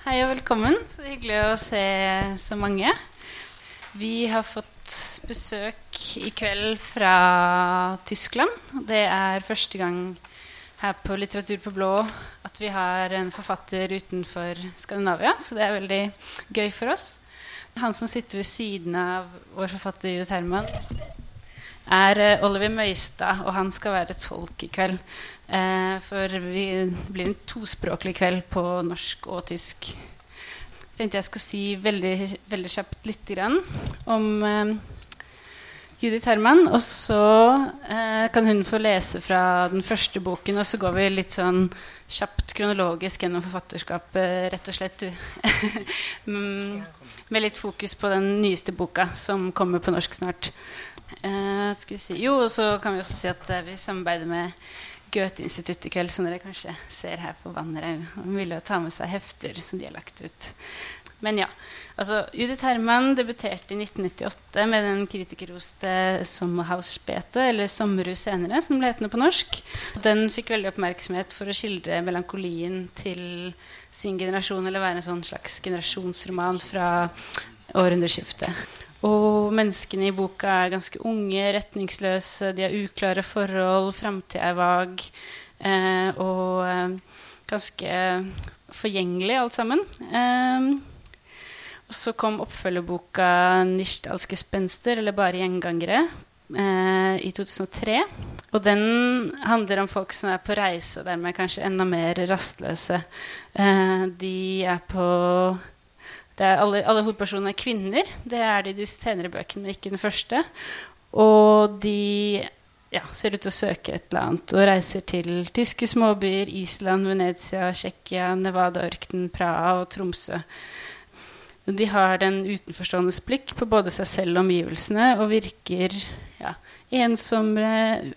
Hei og velkommen. Så hyggelig å se så mange. Vi har fått besøk i kveld fra Tyskland. Det er første gang her på Litteratur på blå at vi har en forfatter utenfor Skandinavia. Så det er veldig gøy for oss. Han som sitter ved siden av vår forfatter Judith Herman, er eh, Oliver Møystad, og han skal være tolk i kveld. Eh, for vi blir en tospråklig kveld på norsk og tysk. Jeg tenkte jeg skal si veldig, veldig kjapt litt om eh, Judith Herman. Og så eh, kan hun få lese fra den første boken, og så går vi litt sånn kjapt kronologisk gjennom forfatterskapet, rett og slett. Mm, med litt fokus på den nyeste boka, som kommer på norsk snart. Eh, skal vi si. Jo, og så kan vi også si at eh, vi samarbeider med Goethe-instituttet i kveld, som dere kanskje ser her på banneret. De ville jo ta med seg hefter som de har lagt ut. Men ja. altså Judith Herman debuterte i 1998 med den kritikerroste 'Sommerhausbete', eller 'Sommerhus senere', som ble hetende på norsk. Den fikk veldig oppmerksomhet for å skildre melankolien til sin generasjon, eller være en sånn slags generasjonsroman fra århundreskiftet. Og menneskene i boka er ganske unge, retningsløse, de har uklare forhold, framtida er vag. Eh, og eh, ganske forgjengelig, alt sammen. Eh, og så kom oppfølgerboka 'Nishdalske spenster', eller bare 'Gjengangere', eh, i 2003. Og den handler om folk som er på reise, og dermed kanskje enda mer rastløse. Eh, de er på alle, alle, hovedpersonene er kvinner. Det er de i de senere bøkene, men ikke den første. Og de ja, ser ut til å søke et eller annet og reiser til tyske småbyer, Island, Venezia, Tsjekkia, Nevada-ørkenen, Praha og Tromsø. De har den utenforståendes blikk på både seg selv og omgivelsene og virker ja, ensomme,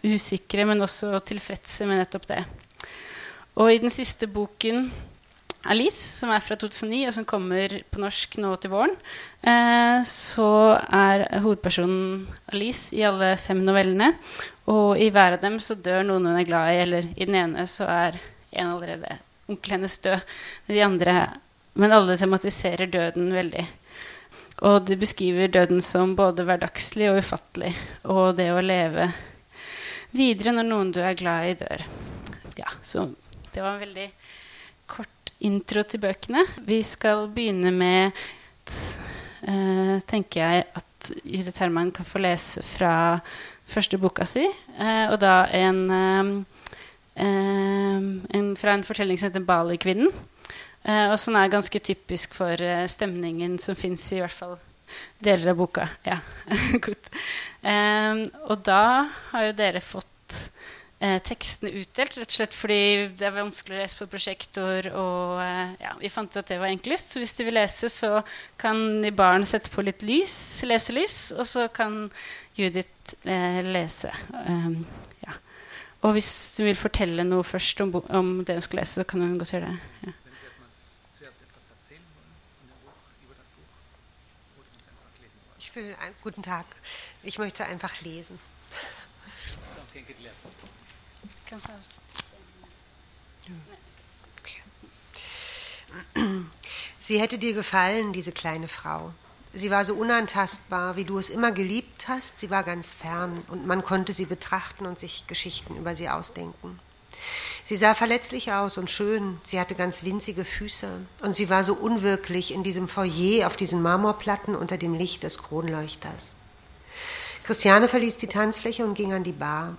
usikre, men også tilfredse med nettopp det. Og i den siste boken Alice, som er fra 2009, og som kommer på norsk nå til våren, eh, så er hovedpersonen Alice i alle fem novellene. Og i hver av dem så dør noen hun er glad i, eller i den ene så er en allerede onkel hennes død. Men, de andre, men alle tematiserer døden veldig. Og de beskriver døden som både hverdagslig og ufattelig. Og det å leve videre når noen du er glad i, dør. Ja, så det var en veldig intro til bøkene. Vi skal begynne med uh, tenker jeg at Judith Herman kan få lese fra første boka si. Uh, og da en, uh, en, fra en fortelling som heter 'Bali-kvinnen'. Og som er ganske typisk for stemningen som fins i hvert fall deler av boka. Ja, um, og da har jo dere fått eh, tekstene utdelt, rett og slett fordi det er vanskelig å lese på prosjektor. Og eh, ja, vi fant ut at det var enklest. Så hvis de vil lese, så kan de barn sette på litt lys, leselys, og så kan Judith eh, lese. Um, ja. Og hvis du vil fortelle noe først om, om, det hun skal lese, så kan hun godt gjøre det. Ja. Ich will, guten Tag. Ich möchte einfach lesen. Sie hätte dir gefallen, diese kleine Frau. Sie war so unantastbar, wie du es immer geliebt hast. Sie war ganz fern und man konnte sie betrachten und sich Geschichten über sie ausdenken. Sie sah verletzlich aus und schön. Sie hatte ganz winzige Füße und sie war so unwirklich in diesem Foyer auf diesen Marmorplatten unter dem Licht des Kronleuchters. Christiane verließ die Tanzfläche und ging an die Bar.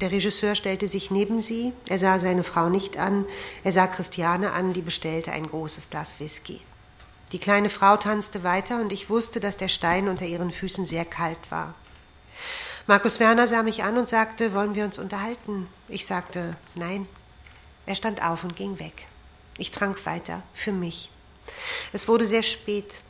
Der Regisseur stellte sich neben sie, er sah seine Frau nicht an, er sah Christiane an, die bestellte ein großes Glas Whisky. Die kleine Frau tanzte weiter und ich wusste, dass der Stein unter ihren Füßen sehr kalt war. Markus Werner sah mich an und sagte, wollen wir uns unterhalten? Ich sagte, nein. Er stand auf und ging weg. Ich trank weiter, für mich. Es wurde sehr spät.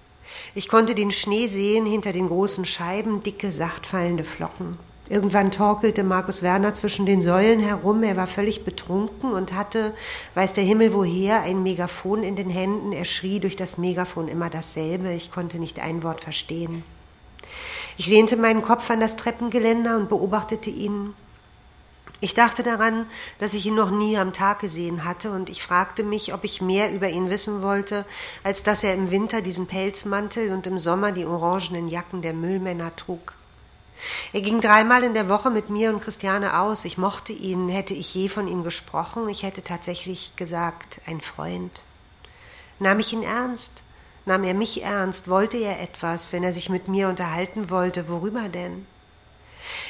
Ich konnte den Schnee sehen hinter den großen Scheiben, dicke, sacht fallende Flocken. Irgendwann torkelte Markus Werner zwischen den Säulen herum. Er war völlig betrunken und hatte, weiß der Himmel woher, ein Megafon in den Händen. Er schrie durch das Megafon immer dasselbe. Ich konnte nicht ein Wort verstehen. Ich lehnte meinen Kopf an das Treppengeländer und beobachtete ihn. Ich dachte daran, dass ich ihn noch nie am Tag gesehen hatte, und ich fragte mich, ob ich mehr über ihn wissen wollte, als dass er im Winter diesen Pelzmantel und im Sommer die orangenen Jacken der Müllmänner trug. Er ging dreimal in der Woche mit mir und Christiane aus. Ich mochte ihn, hätte ich je von ihm gesprochen, ich hätte tatsächlich gesagt, ein Freund. Nahm ich ihn ernst? Nahm er mich ernst? Wollte er etwas, wenn er sich mit mir unterhalten wollte? Worüber denn?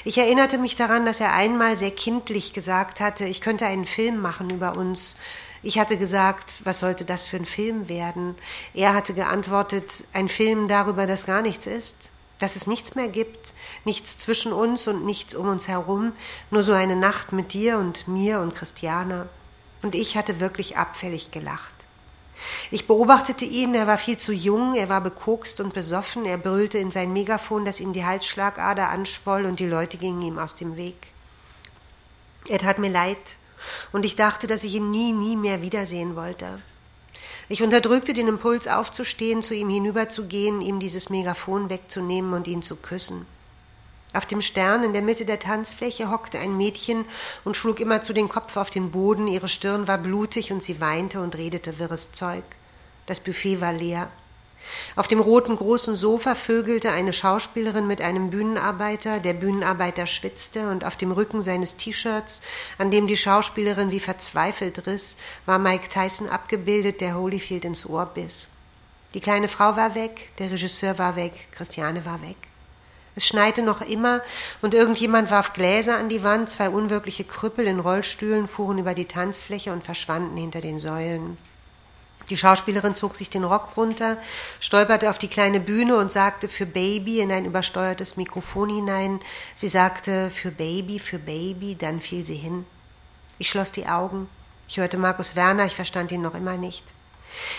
Ich erinnerte mich daran, dass er einmal sehr kindlich gesagt hatte, ich könnte einen Film machen über uns. Ich hatte gesagt, was sollte das für ein Film werden? Er hatte geantwortet, ein Film darüber, dass gar nichts ist, dass es nichts mehr gibt, nichts zwischen uns und nichts um uns herum, nur so eine Nacht mit dir und mir und Christiana. Und ich hatte wirklich abfällig gelacht. Ich beobachtete ihn, er war viel zu jung, er war bekokst und besoffen, er brüllte in sein Megafon, dass ihm die Halsschlagader anschwoll und die Leute gingen ihm aus dem Weg. Er tat mir leid, und ich dachte, dass ich ihn nie, nie mehr wiedersehen wollte. Ich unterdrückte den Impuls aufzustehen, zu ihm hinüberzugehen, ihm dieses Megafon wegzunehmen und ihn zu küssen. Auf dem Stern in der Mitte der Tanzfläche hockte ein Mädchen und schlug immerzu den Kopf auf den Boden, ihre Stirn war blutig und sie weinte und redete wirres Zeug. Das Buffet war leer. Auf dem roten großen Sofa vögelte eine Schauspielerin mit einem Bühnenarbeiter, der Bühnenarbeiter schwitzte, und auf dem Rücken seines T-Shirts, an dem die Schauspielerin wie verzweifelt riss, war Mike Tyson abgebildet, der Holyfield ins Ohr biss. Die kleine Frau war weg, der Regisseur war weg, Christiane war weg. Es schneite noch immer und irgendjemand warf Gläser an die Wand, zwei unwirkliche Krüppel in Rollstühlen fuhren über die Tanzfläche und verschwanden hinter den Säulen. Die Schauspielerin zog sich den Rock runter, stolperte auf die kleine Bühne und sagte für Baby in ein übersteuertes Mikrofon hinein. Sie sagte für Baby, für Baby, dann fiel sie hin. Ich schloss die Augen. Ich hörte Markus Werner, ich verstand ihn noch immer nicht.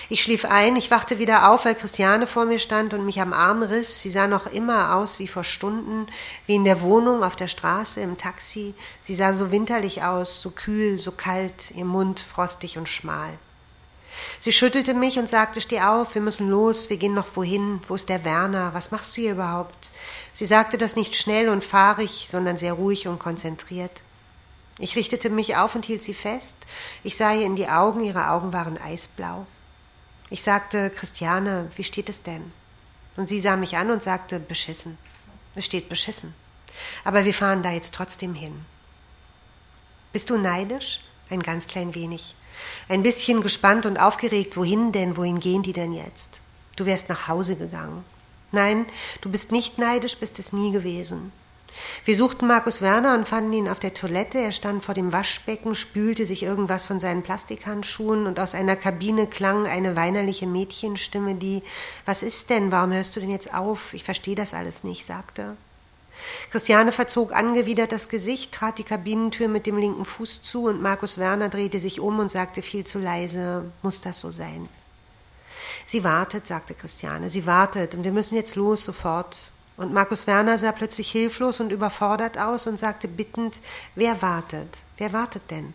Ich schlief ein, ich wachte wieder auf, weil Christiane vor mir stand und mich am Arm riss. Sie sah noch immer aus wie vor Stunden, wie in der Wohnung, auf der Straße, im Taxi. Sie sah so winterlich aus, so kühl, so kalt, ihr Mund frostig und schmal. Sie schüttelte mich und sagte, steh auf, wir müssen los, wir gehen noch wohin, wo ist der Werner, was machst du hier überhaupt? Sie sagte das nicht schnell und fahrig, sondern sehr ruhig und konzentriert. Ich richtete mich auf und hielt sie fest. Ich sah ihr in die Augen, ihre Augen waren eisblau. Ich sagte, Christiane, wie steht es denn? Und sie sah mich an und sagte, beschissen. Es steht beschissen. Aber wir fahren da jetzt trotzdem hin. Bist du neidisch? Ein ganz klein wenig. Ein bisschen gespannt und aufgeregt, wohin denn, wohin gehen die denn jetzt? Du wärst nach Hause gegangen. Nein, du bist nicht neidisch, bist es nie gewesen. Wir suchten Markus Werner und fanden ihn auf der Toilette. Er stand vor dem Waschbecken, spülte sich irgendwas von seinen Plastikhandschuhen und aus einer Kabine klang eine weinerliche Mädchenstimme, die Was ist denn? Warum hörst du denn jetzt auf? Ich verstehe das alles nicht, sagte. Christiane verzog angewidert das Gesicht, trat die Kabinentür mit dem linken Fuß zu und Markus Werner drehte sich um und sagte viel zu leise Muss das so sein? Sie wartet, sagte Christiane, sie wartet und wir müssen jetzt los, sofort. Und Markus Werner sah plötzlich hilflos und überfordert aus und sagte bittend, wer wartet? Wer wartet denn?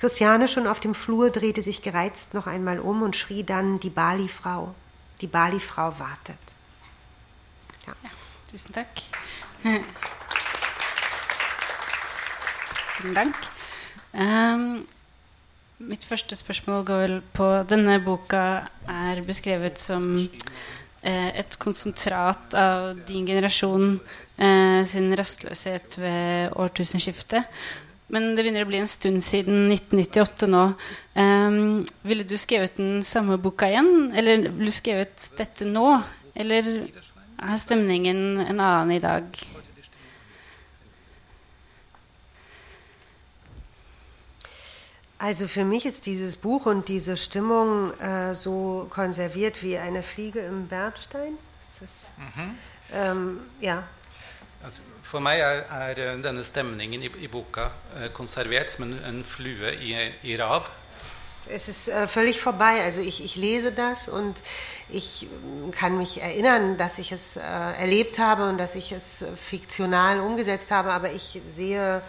Christiane schon auf dem Flur drehte sich gereizt noch einmal um und schrie dann, die Bali-Frau, die Bali-Frau wartet. Ja. ja, tusen takk. Tusen takk. Um, mitt første spørsmål går vel på Denne boka er beskrevet som Eh, et konsentrat av din generasjon eh, sin rastløshet ved årtusenskiftet. Men det begynner å bli en stund siden 1998 nå. Um, ville du skrevet den samme boka igjen? Eller ville du skrevet dette nå? Eller er stemningen en annen i dag? Also für mich ist dieses Buch und diese Stimmung äh, so konserviert wie eine Fliege im Bernstein. Mhm. Ähm, ja. Altså, for meg er, er, denne stemningen i, i boka eh, konservert som en, en flue i, i, rav. Es ist äh, völlig vorbei. Also ich, ich, lese das und ich kann mich erinnern, dass ich es äh, erlebt habe und dass ich es fiktional umgesetzt habe, aber ich sehe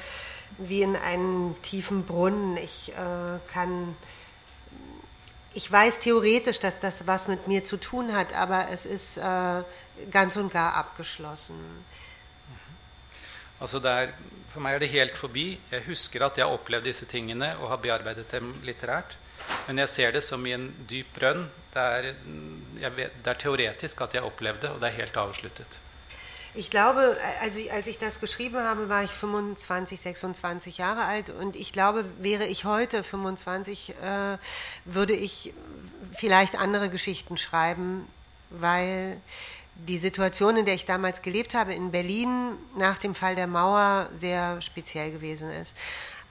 wie in einen tiefen Brunnen. Ich äh, kann, ich weiß theoretisch, dass das was mit mir zu tun hat, aber es ist äh, ganz und gar abgeschlossen. Det er, for meg er det helt forbi. Jeg husker at jeg har opplevd disse tingene og har bearbeidet dem litterært. Men jeg ser det som i en dyp brønn. Det er, vet, det er teoretisk at jeg opplevde det, og det er helt avsluttet. Ich glaube, also als ich das geschrieben habe, war ich 25, 26 Jahre alt und ich glaube, wäre ich heute 25, äh, würde ich vielleicht andere Geschichten schreiben, weil die Situation, in der ich damals gelebt habe, in Berlin nach dem Fall der Mauer sehr speziell gewesen ist.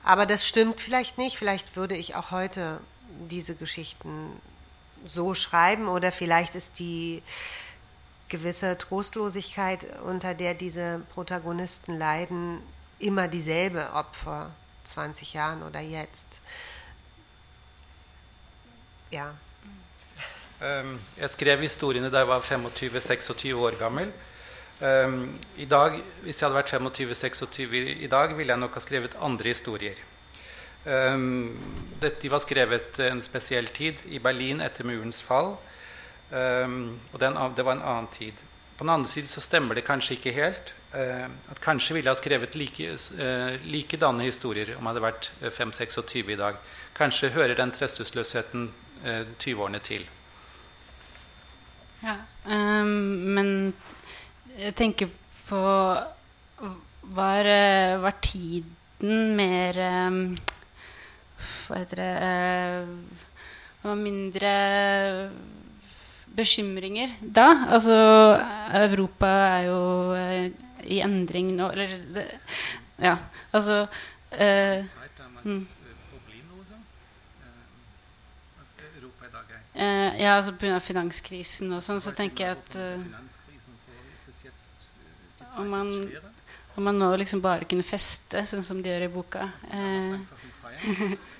Aber das stimmt vielleicht nicht. Vielleicht würde ich auch heute diese Geschichten so schreiben oder vielleicht ist die gewisse Trostlosigkeit, unter der diese Protagonisten leiden, immer dieselbe, vor 20 Jahren oder jetzt. Ja. Um, jeg skrev historiene da jeg var 25-26 år gammel. Um, i dag, Hvis jeg hadde vært 25-26 i dag, ville jeg nok ha skrevet andre historier. Um, de var skrevet en spesiell tid, i Berlin etter murens fall. og det var en annen tid. På den andre side så stemmer det kanskje ikke helt. at Kanskje ville ha skrevet like, uh, likedanne historier om jeg hadde vært 5-26 i dag. Kanskje hører den trøstesløsheten 20-årene til. Ja, um, men jeg tenker på Var, eh, var tiden mer um, Hva heter det uh, mindre bekymringer da? Altså Europa er jo uh, i endring nå Eller det, Ja, altså uh, Uh, ja, altså Pga. finanskrisen og sånn, så tenker jeg at uh, om, man, om man nå liksom bare kunne feste, sånn som de gjør i boka uh,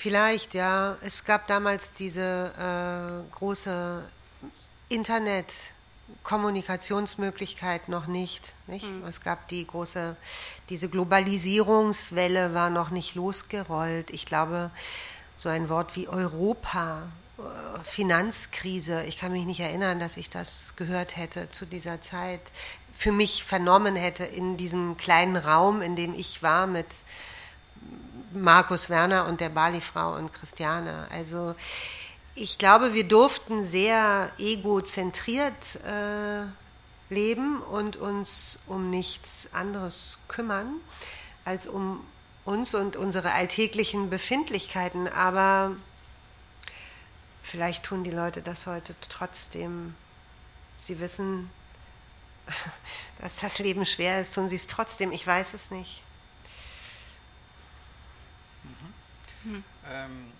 Vielleicht, ja. Es gab damals diese große Internet-Kommunikationsmöglichkeit noch nicht. nicht? Mhm. Es gab die große, diese Globalisierungswelle war noch nicht losgerollt. Ich glaube, so ein Wort wie Europa, äh, Finanzkrise. Ich kann mich nicht erinnern, dass ich das gehört hätte zu dieser Zeit, für mich vernommen hätte in diesem kleinen Raum, in dem ich war mit Markus Werner und der Bali-Frau und Christiane. Also ich glaube, wir durften sehr egozentriert äh, leben und uns um nichts anderes kümmern als um uns und unsere alltäglichen Befindlichkeiten, aber vielleicht tun die Leute das heute trotzdem. Sie wissen, dass das Leben schwer ist, tun sie es trotzdem. Ich weiß es nicht. Mhm. Um,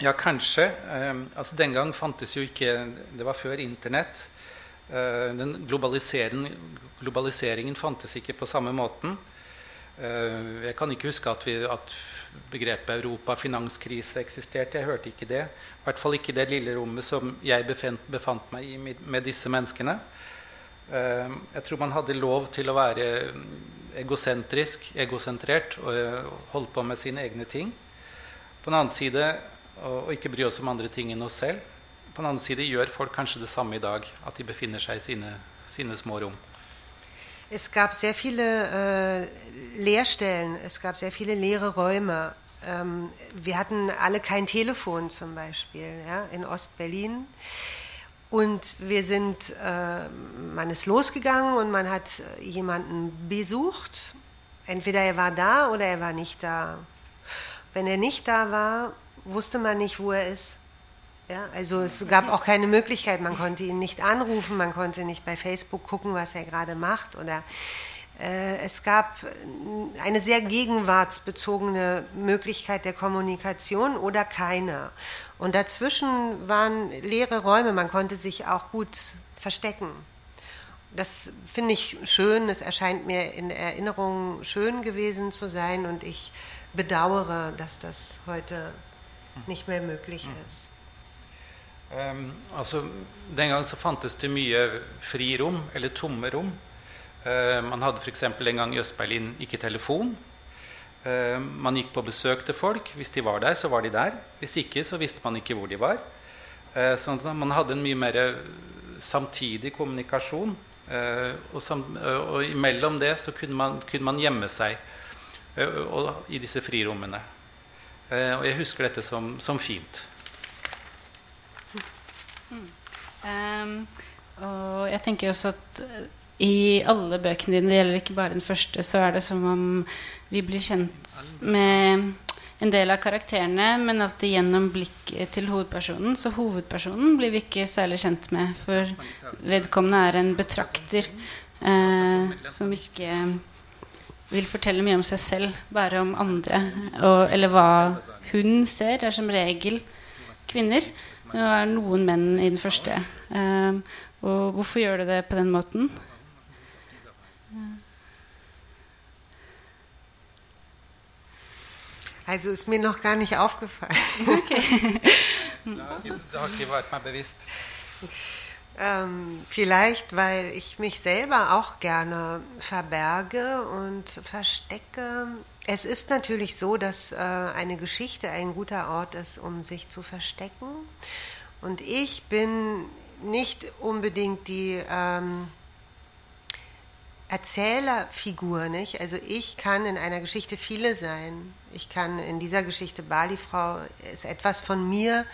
ja, kanskje. Um, altså Den gang fantes jo ikke Det var før Internett. Uh, den globaliseringen fantes ikke på samme måten. Uh, jeg kan ikke huske at, vi, at begrepet Europa finanskrise eksisterte. Jeg hørte ikke det. I hvert fall ikke det lille rommet som jeg befant, befant meg i med disse menneskene. Uh, jeg tror man hadde lov til å være egosentrisk, egosentrert og eh, holde på med sine egne ting. På den annen side, og ikke bry oss om andre ting enn oss selv. På den annen side gjør folk kanskje det samme i dag, at de befinner seg i sine, sine små rom. Es gab sehr viele äh, Lehrstellen, es gab sehr viele leere Räume. Ähm, wir hatten alle kein Telefon zum Beispiel ja, in Ostberlin. Und wir sind, äh, man ist losgegangen und man hat jemanden besucht. Entweder er war da oder er war nicht da. Wenn er nicht da war, wusste man nicht, wo er ist. Ja, also es gab auch keine Möglichkeit, man konnte ihn nicht anrufen, man konnte nicht bei Facebook gucken, was er gerade macht oder äh, es gab eine sehr gegenwartsbezogene Möglichkeit der Kommunikation oder keine. Und dazwischen waren leere Räume, man konnte sich auch gut verstecken. Das finde ich schön, es erscheint mir in Erinnerung schön gewesen zu sein und ich bedauere, dass das heute nicht mehr möglich hm. ist. Um, altså, den gang så fantes det mye frirom, eller tomme rom. Uh, man hadde f.eks. en gang i Øst-Berlin ikke telefon. Uh, man gikk på besøk til folk. Hvis de var der, så var de der. Hvis ikke, så visste man ikke hvor de var. Uh, sånn at man hadde en mye mer samtidig kommunikasjon. Eh, og, sam, eh, og imellom det så kunne man, kunne man gjemme seg eh, i disse frirommene. Eh, og jeg husker dette som, som fint. Um, og jeg tenker også at eh, i alle bøkene dine, det gjelder ikke bare den første, så er det som om vi blir kjent med en del av karakterene, men alltid gjennom blikket til hovedpersonen. Så hovedpersonen blir vi ikke særlig kjent med, for vedkommende er en betrakter eh, som ikke vil fortelle mye om seg selv, bare om andre. Og, eller hva hun ser. Det er som regel kvinner. Det er noen menn i den første. Eh, og hvorfor gjør du det på den måten? Also ist mir noch gar nicht aufgefallen. Har ikke vært meg bevisst. Ähm, vielleicht, weil ich mich selber auch gerne verberge und verstecke. Es ist natürlich so, dass äh, eine Geschichte ein guter Ort ist, um sich zu verstecken. Und ich bin nicht unbedingt die ähm, Erzählerfigur, nicht? Also ich kann in einer Geschichte viele sein. Ich kann in dieser Geschichte Bali-Frau ist etwas von mir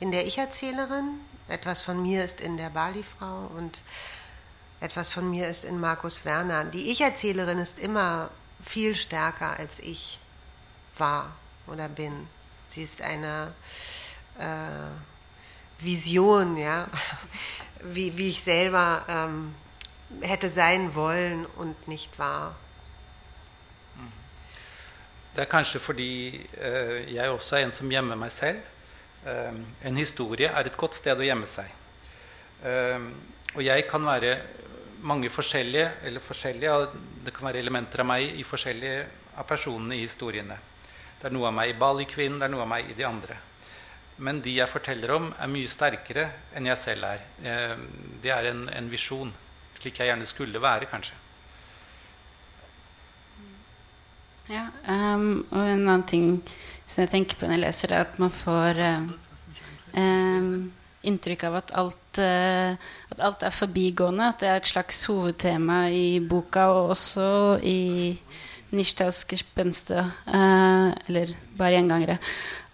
in der Ich-Erzählerin, etwas von mir ist in der Bali-Frau und etwas von mir ist in Markus Werner. Die Ich-Erzählerin ist immer viel stärker als ich war oder bin. Sie ist eine äh, Vision, ja, wie, wie ich selber ähm, hätte sein wollen und nicht war. Det er kanskje fordi eh, jeg også er en som gjemmer meg selv. Eh, en historie er et godt sted å gjemme seg. Eh, og jeg kan være mange forskjellige, eller forskjellige Det kan være elementer av meg i forskjellige av personene i historiene. Det er noe av meg i Bali-kvinnen, det er noe av meg i de andre. Men de jeg forteller om, er mye sterkere enn jeg selv er. Det er en, en visjon, slik jeg gjerne skulle være, kanskje. Ja, um, og en annen ting som jeg tenker på når jeg leser det, er at man får uh, um, inntrykk av at alt, uh, at alt er forbigående. At det er et slags hovedtema i boka, og også i Nishtas gespenste, uh, eller bare gjengangere.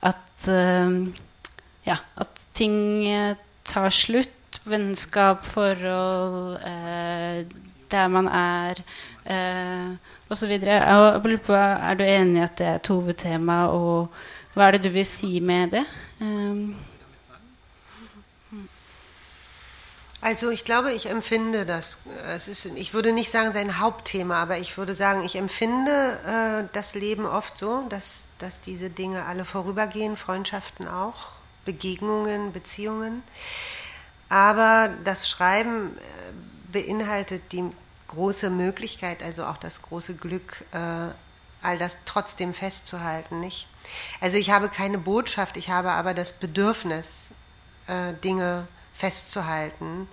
At, uh, ja, at ting tar slutt. Vennskap, forhold, der man er. Uh, på, Er du enig i at det er et hovedtema, og hva er det du vil si med det? Um. Also ich glaube, ich empfinde das, es ist, ich würde nicht sagen sein Hauptthema, aber ich würde sagen, ich empfinde äh, das Leben oft so, dass, dass diese Dinge alle vorübergehen, Freundschaften auch, Begegnungen, Beziehungen. Aber das Schreiben äh, beinhaltet die große Möglichkeit, also auch das große Glück, äh, all das trotzdem festzuhalten, nicht? Also ich habe keine Botschaft, ich habe aber das Bedürfnis, äh, Dinge festzuhalten.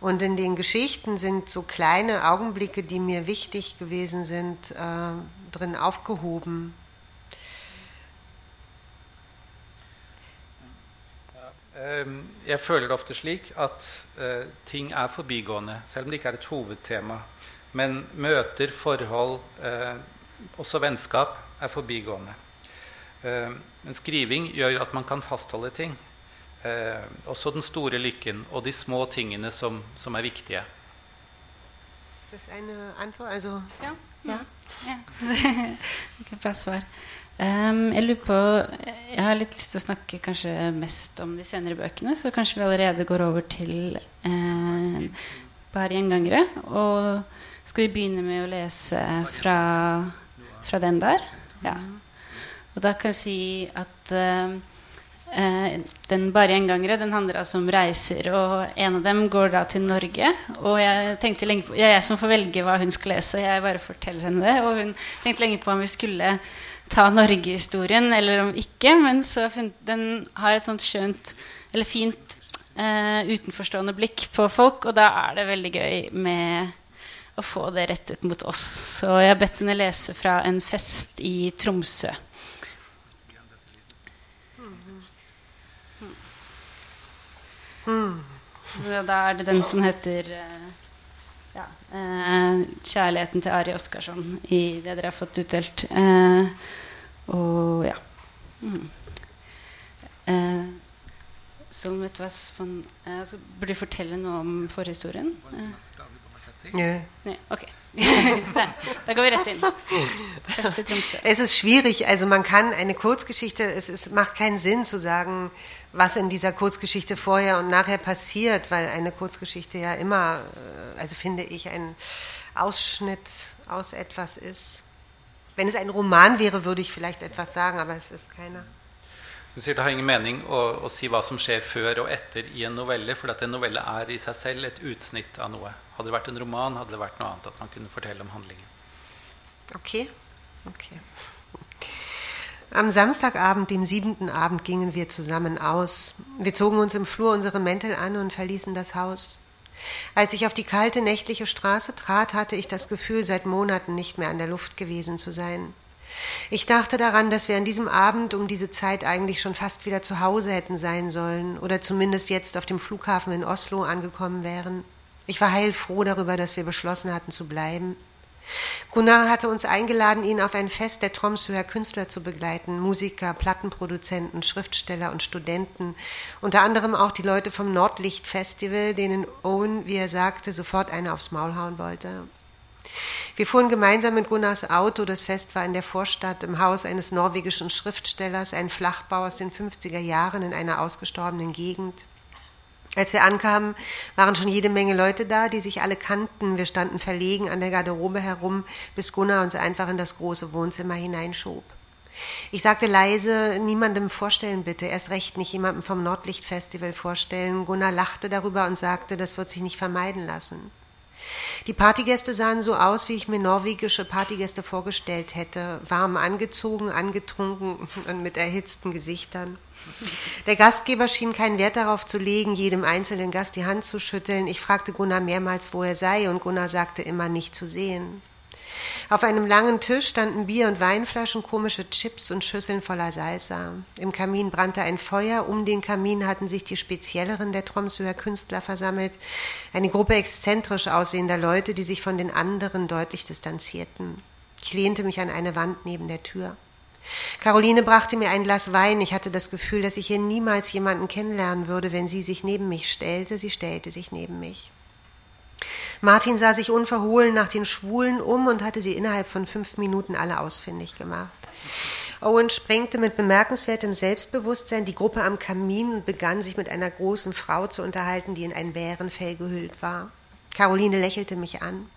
Und in den Geschichten sind so kleine Augenblicke, die mir wichtig gewesen sind, äh, drin aufgehoben. Jeg føler det ofte slik at uh, ting er forbigående, selv om det ikke er et hovedtema. Men møter, forhold, uh, også vennskap, er forbigående. Uh, men skriving gjør at man kan fastholde ting. også den store lykken og de små tingene som, som er viktige. Er det en Antwort? Altså, ja. ja. ja. Bra svar. Um, jeg lurer på Jeg har litt lyst til å snakke kanskje mest om de senere bøkene, så kanskje vi allerede går over til eh, bare gjengangere. Og skal vi begynne med å lese fra, fra den der? Ja. Og da kan jeg si at eh, den bare gjengangere den handler altså om reiser, og en av dem går da til Norge. Og jeg tenkte lenge på, jeg jeg som får velge hva hun skal lese, jeg bare forteller henne det. Og hun tenkte lenge på om vi skulle ta Norgehistorien eller om ikke. Men så den har et sånt skjønt eller fint eh, utenforstående blikk på folk, og da er det veldig gøy med å få det rettet mot oss. Så jeg har bedt henne lese fra en fest i Tromsø. Så da er det den som heter eh, kjærligheten til Ari Oskarsson i det dere har fått utdelt. Eh, og ja. Mm. Eh, Solmet von, eh, altså, burde du fortelle noe om forhistorien? Eh. Nö. Nee, okay. da, da gehen wir hin. Tromsø. Es ist schwierig, also man kann eine Kurzgeschichte, es, es macht keinen Sinn zu sagen, was in dieser Kurzgeschichte vorher und nachher passiert, weil eine Kurzgeschichte ja immer, äh, also finde ich, ein Ausschnitt aus etwas ist. Wenn es ein Roman wäre, würde ich vielleicht etwas sagen, aber es ist keiner. Du sier Det har ingen mening å, å, si hva som skjer før og etter i en novelle, for at en novelle er i seg selv et utsnitt av noe. Hadde det vært en roman, hadde det vært noe annet. At man kunne fortelle om handlingen. Okay. okay. Am Samstagabend, dem siebenten Abend, gingen wir zusammen aus. Wir zogen uns im Flur unsere Mäntel an und verließen das Haus. Als ich auf die kalte nächtliche Straße trat, hatte ich das Gefühl, seit Monaten nicht mehr an der Luft gewesen zu sein. Ich dachte daran, dass wir an diesem Abend um diese Zeit eigentlich schon fast wieder zu Hause hätten sein sollen oder zumindest jetzt auf dem Flughafen in Oslo angekommen wären. Ich war heilfroh darüber, dass wir beschlossen hatten zu bleiben. Gunnar hatte uns eingeladen, ihn auf ein Fest der Tromsøer Künstler zu begleiten, Musiker, Plattenproduzenten, Schriftsteller und Studenten, unter anderem auch die Leute vom Nordlicht Festival, denen Owen, wie er sagte, sofort eine aufs Maul hauen wollte. Wir fuhren gemeinsam mit Gunnars Auto. Das Fest war in der Vorstadt im Haus eines norwegischen Schriftstellers, ein Flachbau aus den 50er Jahren in einer ausgestorbenen Gegend. Als wir ankamen, waren schon jede Menge Leute da, die sich alle kannten. Wir standen verlegen an der Garderobe herum, bis Gunnar uns einfach in das große Wohnzimmer hineinschob. Ich sagte leise, niemandem vorstellen bitte, erst recht nicht jemandem vom Nordlichtfestival vorstellen. Gunnar lachte darüber und sagte, das wird sich nicht vermeiden lassen. Die Partygäste sahen so aus, wie ich mir norwegische Partygäste vorgestellt hätte, warm angezogen, angetrunken und mit erhitzten Gesichtern. Der Gastgeber schien keinen Wert darauf zu legen, jedem einzelnen Gast die Hand zu schütteln. Ich fragte Gunnar mehrmals, wo er sei, und Gunnar sagte immer nicht zu sehen. Auf einem langen Tisch standen Bier- und Weinflaschen, komische Chips und Schüsseln voller Salsa. Im Kamin brannte ein Feuer. Um den Kamin hatten sich die spezielleren der Tromsøer Künstler versammelt. Eine Gruppe exzentrisch aussehender Leute, die sich von den anderen deutlich distanzierten. Ich lehnte mich an eine Wand neben der Tür. Caroline brachte mir ein Glas Wein. Ich hatte das Gefühl, dass ich hier niemals jemanden kennenlernen würde, wenn sie sich neben mich stellte. Sie stellte sich neben mich. Martin sah sich unverhohlen nach den Schwulen um und hatte sie innerhalb von fünf Minuten alle ausfindig gemacht. Owen sprengte mit bemerkenswertem Selbstbewusstsein die Gruppe am Kamin und begann sich mit einer großen Frau zu unterhalten, die in ein Bärenfell gehüllt war. Caroline lächelte mich an.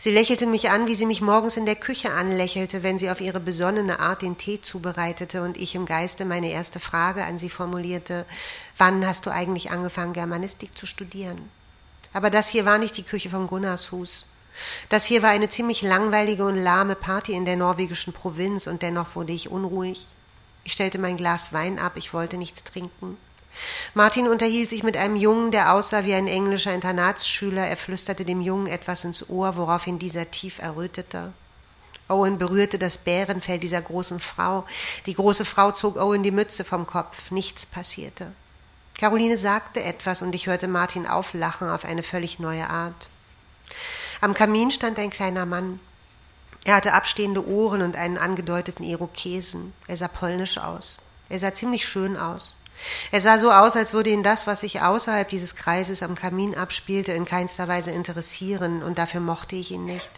Sie lächelte mich an, wie sie mich morgens in der Küche anlächelte, wenn sie auf ihre besonnene Art den Tee zubereitete und ich im Geiste meine erste Frage an sie formulierte Wann hast du eigentlich angefangen, Germanistik zu studieren? Aber das hier war nicht die Küche vom Gunnarshus. Das hier war eine ziemlich langweilige und lahme Party in der norwegischen Provinz und dennoch wurde ich unruhig. Ich stellte mein Glas Wein ab, ich wollte nichts trinken. Martin unterhielt sich mit einem Jungen, der aussah wie ein englischer Internatsschüler. Er flüsterte dem Jungen etwas ins Ohr, woraufhin dieser tief errötete. Owen berührte das Bärenfell dieser großen Frau. Die große Frau zog Owen die Mütze vom Kopf. Nichts passierte. Caroline sagte etwas und ich hörte Martin auflachen auf eine völlig neue Art. Am Kamin stand ein kleiner Mann. Er hatte abstehende Ohren und einen angedeuteten Irokesen. Er sah polnisch aus. Er sah ziemlich schön aus. Er sah so aus, als würde ihn das, was sich außerhalb dieses Kreises am Kamin abspielte, in keinster Weise interessieren, und dafür mochte ich ihn nicht.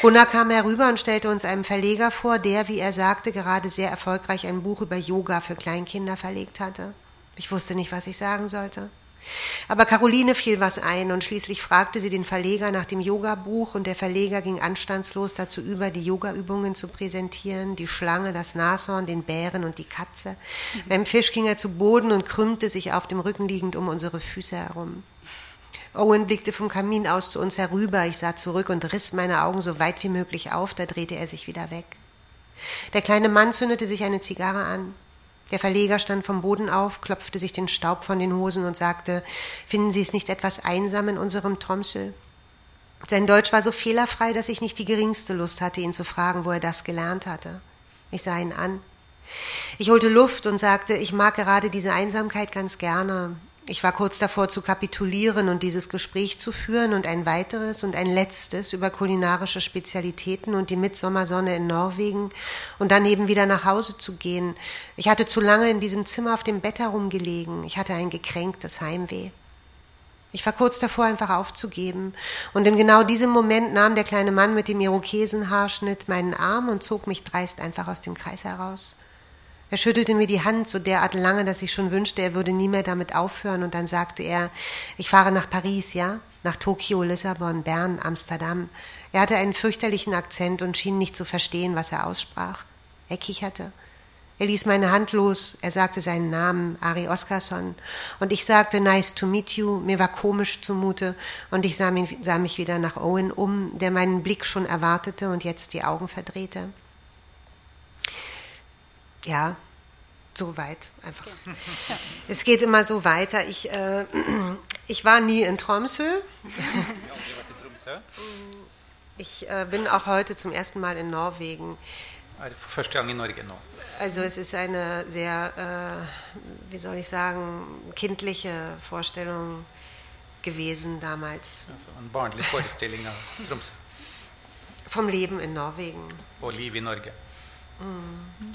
Gunnar kam herüber und stellte uns einem Verleger vor, der, wie er sagte, gerade sehr erfolgreich ein Buch über Yoga für Kleinkinder verlegt hatte. Ich wusste nicht, was ich sagen sollte. Aber Caroline fiel was ein und schließlich fragte sie den Verleger nach dem Yoga-Buch und der Verleger ging anstandslos dazu über, die Yoga-Übungen zu präsentieren, die Schlange, das Nashorn, den Bären und die Katze. Mhm. Beim Fisch ging er zu Boden und krümmte sich auf dem Rücken liegend um unsere Füße herum. Owen blickte vom Kamin aus zu uns herüber. Ich sah zurück und riss meine Augen so weit wie möglich auf, da drehte er sich wieder weg. Der kleine Mann zündete sich eine Zigarre an. Der Verleger stand vom Boden auf, klopfte sich den Staub von den Hosen und sagte, finden Sie es nicht etwas einsam in unserem Tromsø? Sein Deutsch war so fehlerfrei, dass ich nicht die geringste Lust hatte, ihn zu fragen, wo er das gelernt hatte. Ich sah ihn an. Ich holte Luft und sagte, ich mag gerade diese Einsamkeit ganz gerne. Ich war kurz davor zu kapitulieren und dieses Gespräch zu führen und ein weiteres und ein letztes über kulinarische Spezialitäten und die Mitsommersonne in Norwegen und dann eben wieder nach Hause zu gehen. Ich hatte zu lange in diesem Zimmer auf dem Bett herumgelegen. Ich hatte ein gekränktes Heimweh. Ich war kurz davor, einfach aufzugeben. Und in genau diesem Moment nahm der kleine Mann mit dem Irokesenhaarschnitt meinen Arm und zog mich dreist einfach aus dem Kreis heraus. Er schüttelte mir die Hand so derart lange, dass ich schon wünschte, er würde nie mehr damit aufhören. Und dann sagte er, ich fahre nach Paris, ja? Nach Tokio, Lissabon, Bern, Amsterdam. Er hatte einen fürchterlichen Akzent und schien nicht zu verstehen, was er aussprach. Er kicherte. Er ließ meine Hand los, er sagte seinen Namen, Ari Oskarsson, und ich sagte Nice to meet you, mir war komisch zumute, und ich sah mich, sah mich wieder nach Owen um, der meinen Blick schon erwartete und jetzt die Augen verdrehte ja, so weit einfach. Okay. Ja. Es geht immer so weiter. Ich, äh, ich war nie in Tromsø. Ich äh, bin auch heute zum ersten Mal in Norwegen. Also es ist eine sehr, äh, wie soll ich sagen, kindliche Vorstellung gewesen damals. Also eine barnlig Vorstellung Tromsø. Vom Leben in Norwegen. Og liv i Norge. Mm.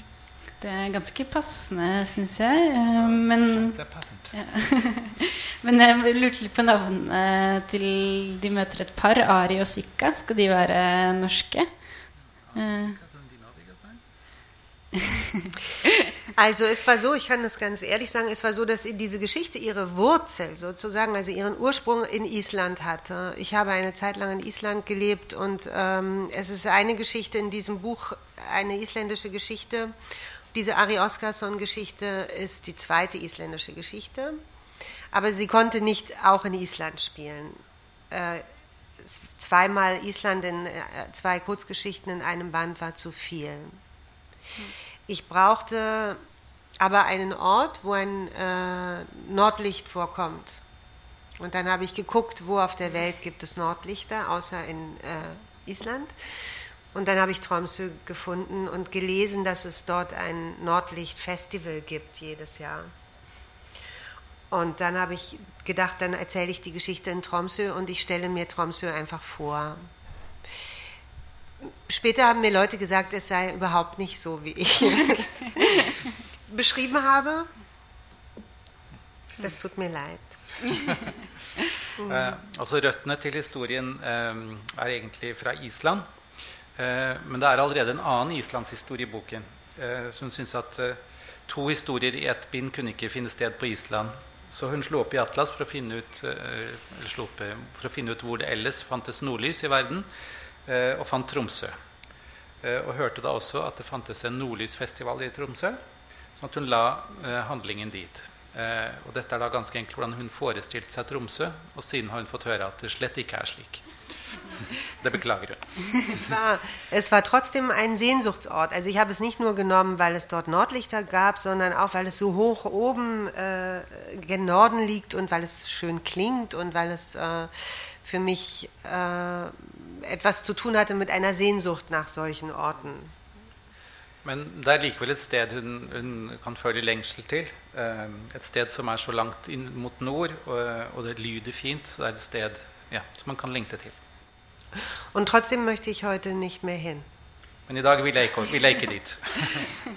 Det er ganske passende, syns jeg. Eh, men, ja. Men jeg lurte litt på navnet til De møter et par, Ari og Sika. Skal de være norske? Eh. Also es war so, ich kann das ganz ehrlich sagen, es war so, dass diese Geschichte ihre Wurzel sozusagen, also ihren Ursprung in Island hatte. Ich habe eine Zeit lang in Island gelebt und ähm, es ist eine Geschichte in diesem Buch, eine isländische Geschichte diese Ari Oskarsson-Geschichte ist die zweite isländische Geschichte, aber sie konnte nicht auch in Island spielen. Äh, zweimal Island in äh, zwei Kurzgeschichten in einem Band war zu viel. Ich brauchte aber einen Ort, wo ein äh, Nordlicht vorkommt. Und dann habe ich geguckt, wo auf der Welt gibt es Nordlichter, außer in äh, Island. Und dann habe ich Tromsø gefunden und gelesen, dass es dort ein Nordlicht-Festival gibt jedes Jahr. Und dann habe ich gedacht, dann erzähle ich die Geschichte in Tromsø und ich stelle mir Tromsø einfach vor. Später haben mir Leute gesagt, es sei überhaupt nicht so, wie ich es beschrieben habe. Das tut mir leid. eh, altså Røttene til historien eh, er egentlig fra Island. Eh, men det er allerede en annen islandshistorie i boken så som syntes at eh, to historier i ett bind kunne ikke finne sted på Island. Så hun slo opp i Atlas for å finne ut, opp, for å finne ut hvor det ellers fantes nordlys i verden, og fant Tromsø. Og hørte da også at det fantes en nordlysfestival i Tromsø, sånn at hun la handlingen dit. Og dette er da ganske enkelt hvordan hun forestilte seg Tromsø, og siden har hun fått høre at det slett ikke er slik. Der beklagere. Es war, es war trotzdem ein Sehnsuchtsort. Also ich habe es nicht nur genommen, weil es dort Nordlichter gab, sondern auch, weil es so hoch oben äh, gen Norden liegt und weil es schön klingt und weil es äh, für mich äh, etwas zu tun hatte mit einer Sehnsucht nach solchen Orten. Men det er likevel et sted hun, hun kan føle lengsel til. Eh, et sted som er så langt inn mot nord, og, og det lyder fint. Det er et sted ja, som man kan lengte til. Und trotzdem möchte ich heute nicht mehr hin. Men i dag vil jeg, vil jeg ikke dit.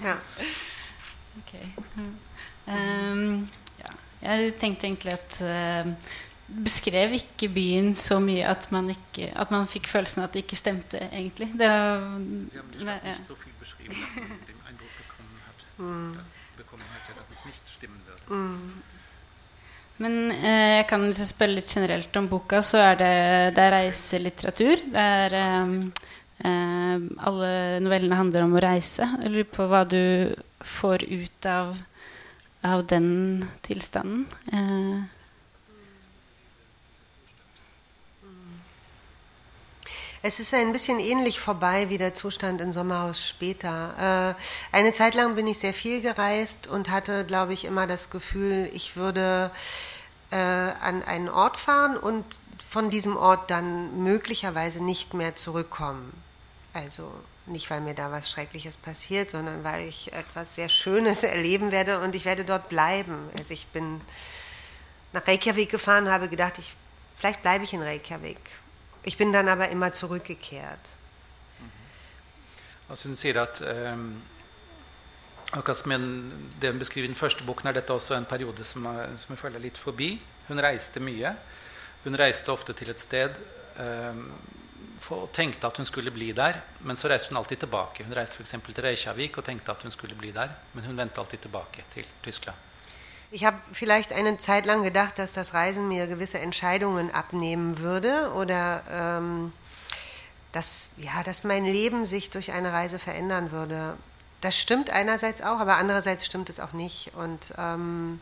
ja. Okay. Um, ja. Jeg tenkte egentlig at uh, beskrev ikke byen så mye at man, ikke, at man fikk følelsen at det ikke stemte, egentlig. Det var, Sie haben die Stadt nicht so viel beschrieben, dass man den Eindruck bekommen hat, mm. Men eh, jeg kan liksom spørre litt generelt om boka, så er det, det er reiselitteratur. Det eh, eh, Alle novellene handler om å reise. Jeg lurer på hva du får ut av, av den tilstanden. Eh. Es ist ein bisschen ähnlich vorbei wie der Zustand in Sommerhaus später. Äh, eine Zeit lang bin ich sehr viel gereist und hatte, glaube ich, immer das Gefühl, ich würde äh, an einen Ort fahren und von diesem Ort dann möglicherweise nicht mehr zurückkommen. Also nicht, weil mir da was Schreckliches passiert, sondern weil ich etwas sehr Schönes erleben werde und ich werde dort bleiben. Also ich bin nach Reykjavik gefahren, habe gedacht, ich, vielleicht bleibe ich in Reykjavik. Ich bin dann aber immer zurückgekehrt. Altså hun sier at um, akkurat som det hun beskriver i den første boken, er dette også en periode som, er, som jeg føler er litt forbi. Hun reiste mye. Hun reiste ofte til et sted um, og tenkte at hun skulle bli der, men så reiste hun alltid tilbake. Hun reiste f.eks. til Reykjavik og tenkte at hun skulle bli der, men hun vendte alltid tilbake til Tyskland. Ich habe vielleicht eine Zeit lang gedacht, dass das Reisen mir gewisse Entscheidungen abnehmen würde oder ähm, dass, ja, dass mein Leben sich durch eine Reise verändern würde. Das stimmt einerseits auch, aber andererseits stimmt es auch nicht. Und ähm,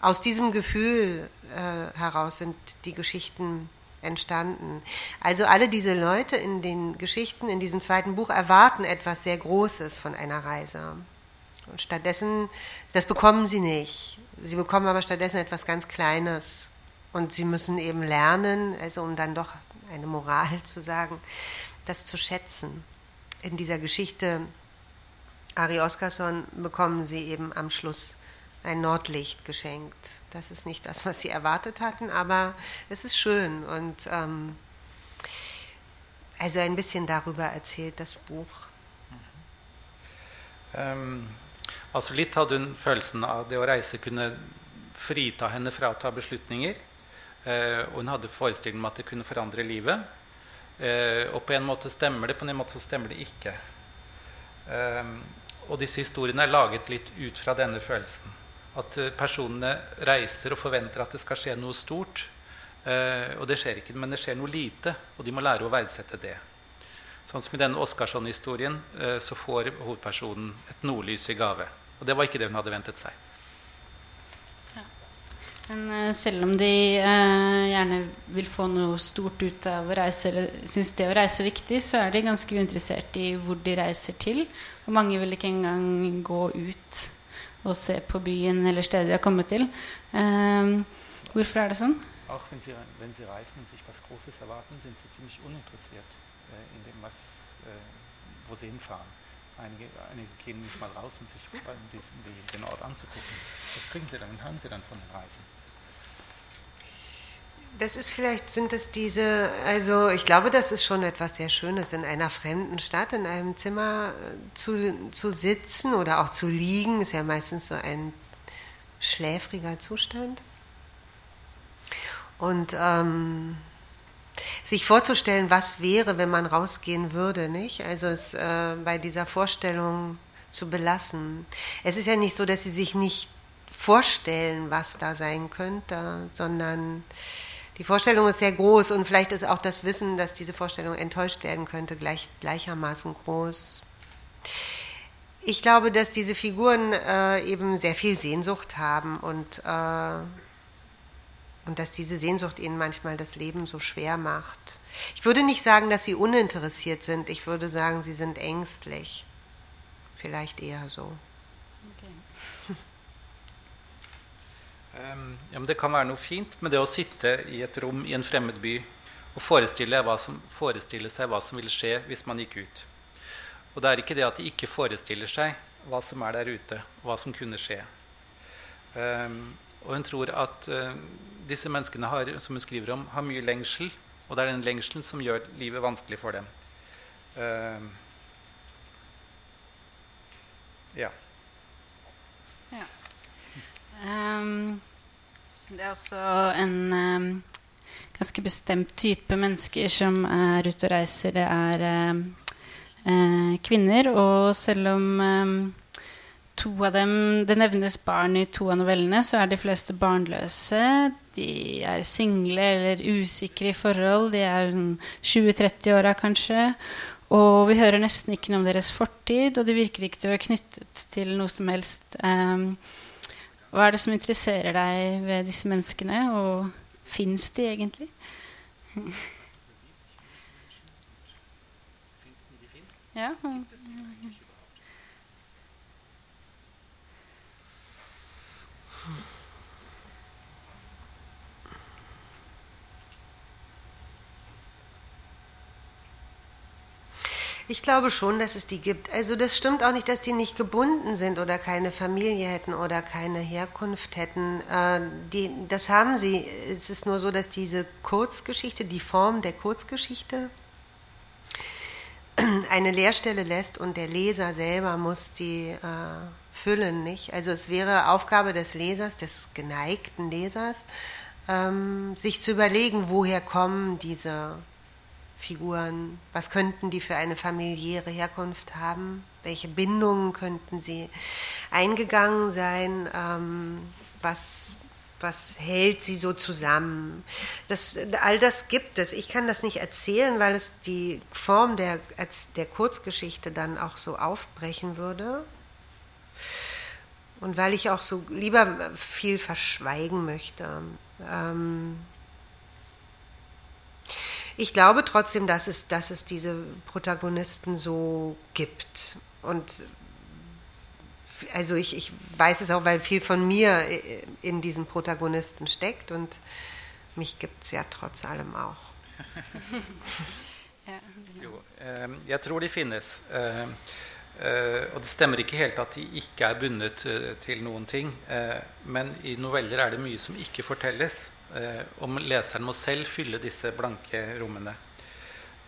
aus diesem Gefühl äh, heraus sind die Geschichten entstanden. Also alle diese Leute in den Geschichten in diesem zweiten Buch erwarten etwas sehr Großes von einer Reise. Und stattdessen, das bekommen sie nicht. Sie bekommen aber stattdessen etwas ganz Kleines. Und sie müssen eben lernen, also um dann doch eine Moral zu sagen, das zu schätzen. In dieser Geschichte Ari Oskarsson bekommen sie eben am Schluss ein Nordlicht geschenkt. Das ist nicht das, was sie erwartet hatten, aber es ist schön und ähm, also ein bisschen darüber erzählt das Buch. Um, altså Litt hadde hun følelsen av det å reise kunne frita henne fra å ta beslutninger. Eh, og hun hadde forestillingen om at det kunne forandre livet. Eh, og på en måte stemmer det, på en måte så stemmer det ikke. Eh, og disse historiene er laget litt ut fra denne følelsen. At personene reiser og forventer at det skal skje noe stort. og det skjer ikke, men det skjer noe lite, og de må lære å verdsette det. Sånn som I denne Oscarsson-historien så får hovedpersonen et nordlys i gave. Og det var ikke det hun hadde ventet seg. Men uh, selv om de eh, gjerne vil få noe stort ut av å reise, eller syns det å reise er viktig, så er de ganske uinteressert i hvor de reiser til. Og mange vil ikke engang gå ut og se på byen eller stedet de har kommet til. Eh, hvorfor er det sånn? Auch wenn sie, wenn sie reisen und sich was Großes erwarten, sind sie ziemlich uninteressiert in dem, was, äh, wo sie hinfahren. Einige, einige, gehen nicht mal raus, um sich den Ort anzugucken. Was kriegen sie dann? Hören sie dann von den Reisen? Das ist vielleicht, sind es diese, also ich glaube, das ist schon etwas sehr Schönes, in einer fremden Stadt, in einem Zimmer äh, zu, zu sitzen oder auch zu liegen, ist ja meistens so ein schläfriger Zustand. Und ähm, sich vorzustellen, was wäre, wenn man rausgehen würde, nicht? Also es äh, bei dieser Vorstellung zu belassen. Es ist ja nicht so, dass sie sich nicht vorstellen, was da sein könnte, sondern die Vorstellung ist sehr groß und vielleicht ist auch das Wissen, dass diese Vorstellung enttäuscht werden könnte, gleich, gleichermaßen groß. Ich glaube, dass diese Figuren äh, eben sehr viel Sehnsucht haben und, äh, und dass diese Sehnsucht ihnen manchmal das Leben so schwer macht. Ich würde nicht sagen, dass sie uninteressiert sind, ich würde sagen, sie sind ängstlich. Vielleicht eher so. Um, ja, det kan være noe fint med det å sitte i et rom i en fremmed by og forestille, som, forestille, seg hva som ville skje hvis man gikk ut. Og det er ikke det at de ikke forestiller seg hva som er der ute, hva som kunne skje. Um, og hun tror at uh, disse menneskene har, som hun skriver om, har mye lengsel. Og det er den lengselen som gjør livet vanskelig for dem. Uh, ja. ja. Um, det er også en um, ganske bestemt type mennesker som er ute og reiser. Det er uh, kvinner. Og selv om um, to av dem Det nevnes barn i to av novellene, så er de fleste barnløse. De er single eller usikre i forhold. De er 20-30-åra kanskje. Og vi hører nesten ikke noe om deres fortid, og de virker ikke til å være knyttet til noe som helst. Um, hva er det som interesserer deg ved disse menneskene, og fins de egentlig? ja. Ich glaube schon, dass es die gibt. Also das stimmt auch nicht, dass die nicht gebunden sind oder keine Familie hätten oder keine Herkunft hätten. Äh, die, das haben sie. Es ist nur so, dass diese Kurzgeschichte, die Form der Kurzgeschichte, eine Leerstelle lässt und der Leser selber muss die äh, füllen, nicht? Also es wäre Aufgabe des Lesers, des geneigten Lesers, ähm, sich zu überlegen, woher kommen diese Figuren, was könnten die für eine familiäre Herkunft haben, welche Bindungen könnten sie eingegangen sein, ähm, was, was hält sie so zusammen. Das, all das gibt es. Ich kann das nicht erzählen, weil es die Form der, der Kurzgeschichte dann auch so aufbrechen würde. Und weil ich auch so lieber viel verschweigen möchte. Ähm, ich glaube trotzdem, dass es, dass es diese Protagonisten so gibt. Und also ich, ich weiß es auch, weil viel von mir in diesen Protagonisten steckt und mich gibt es ja trotz allem auch. ja, genau. jo, eh, jeg tror de finnes. Eh, eh, og det stemmer ikke helt at de ikke er bundet eh, til noen ting. Eh, men i noveller er det mye som ikke fortelles. Eh, om leseren må selv fylle disse blanke rommene,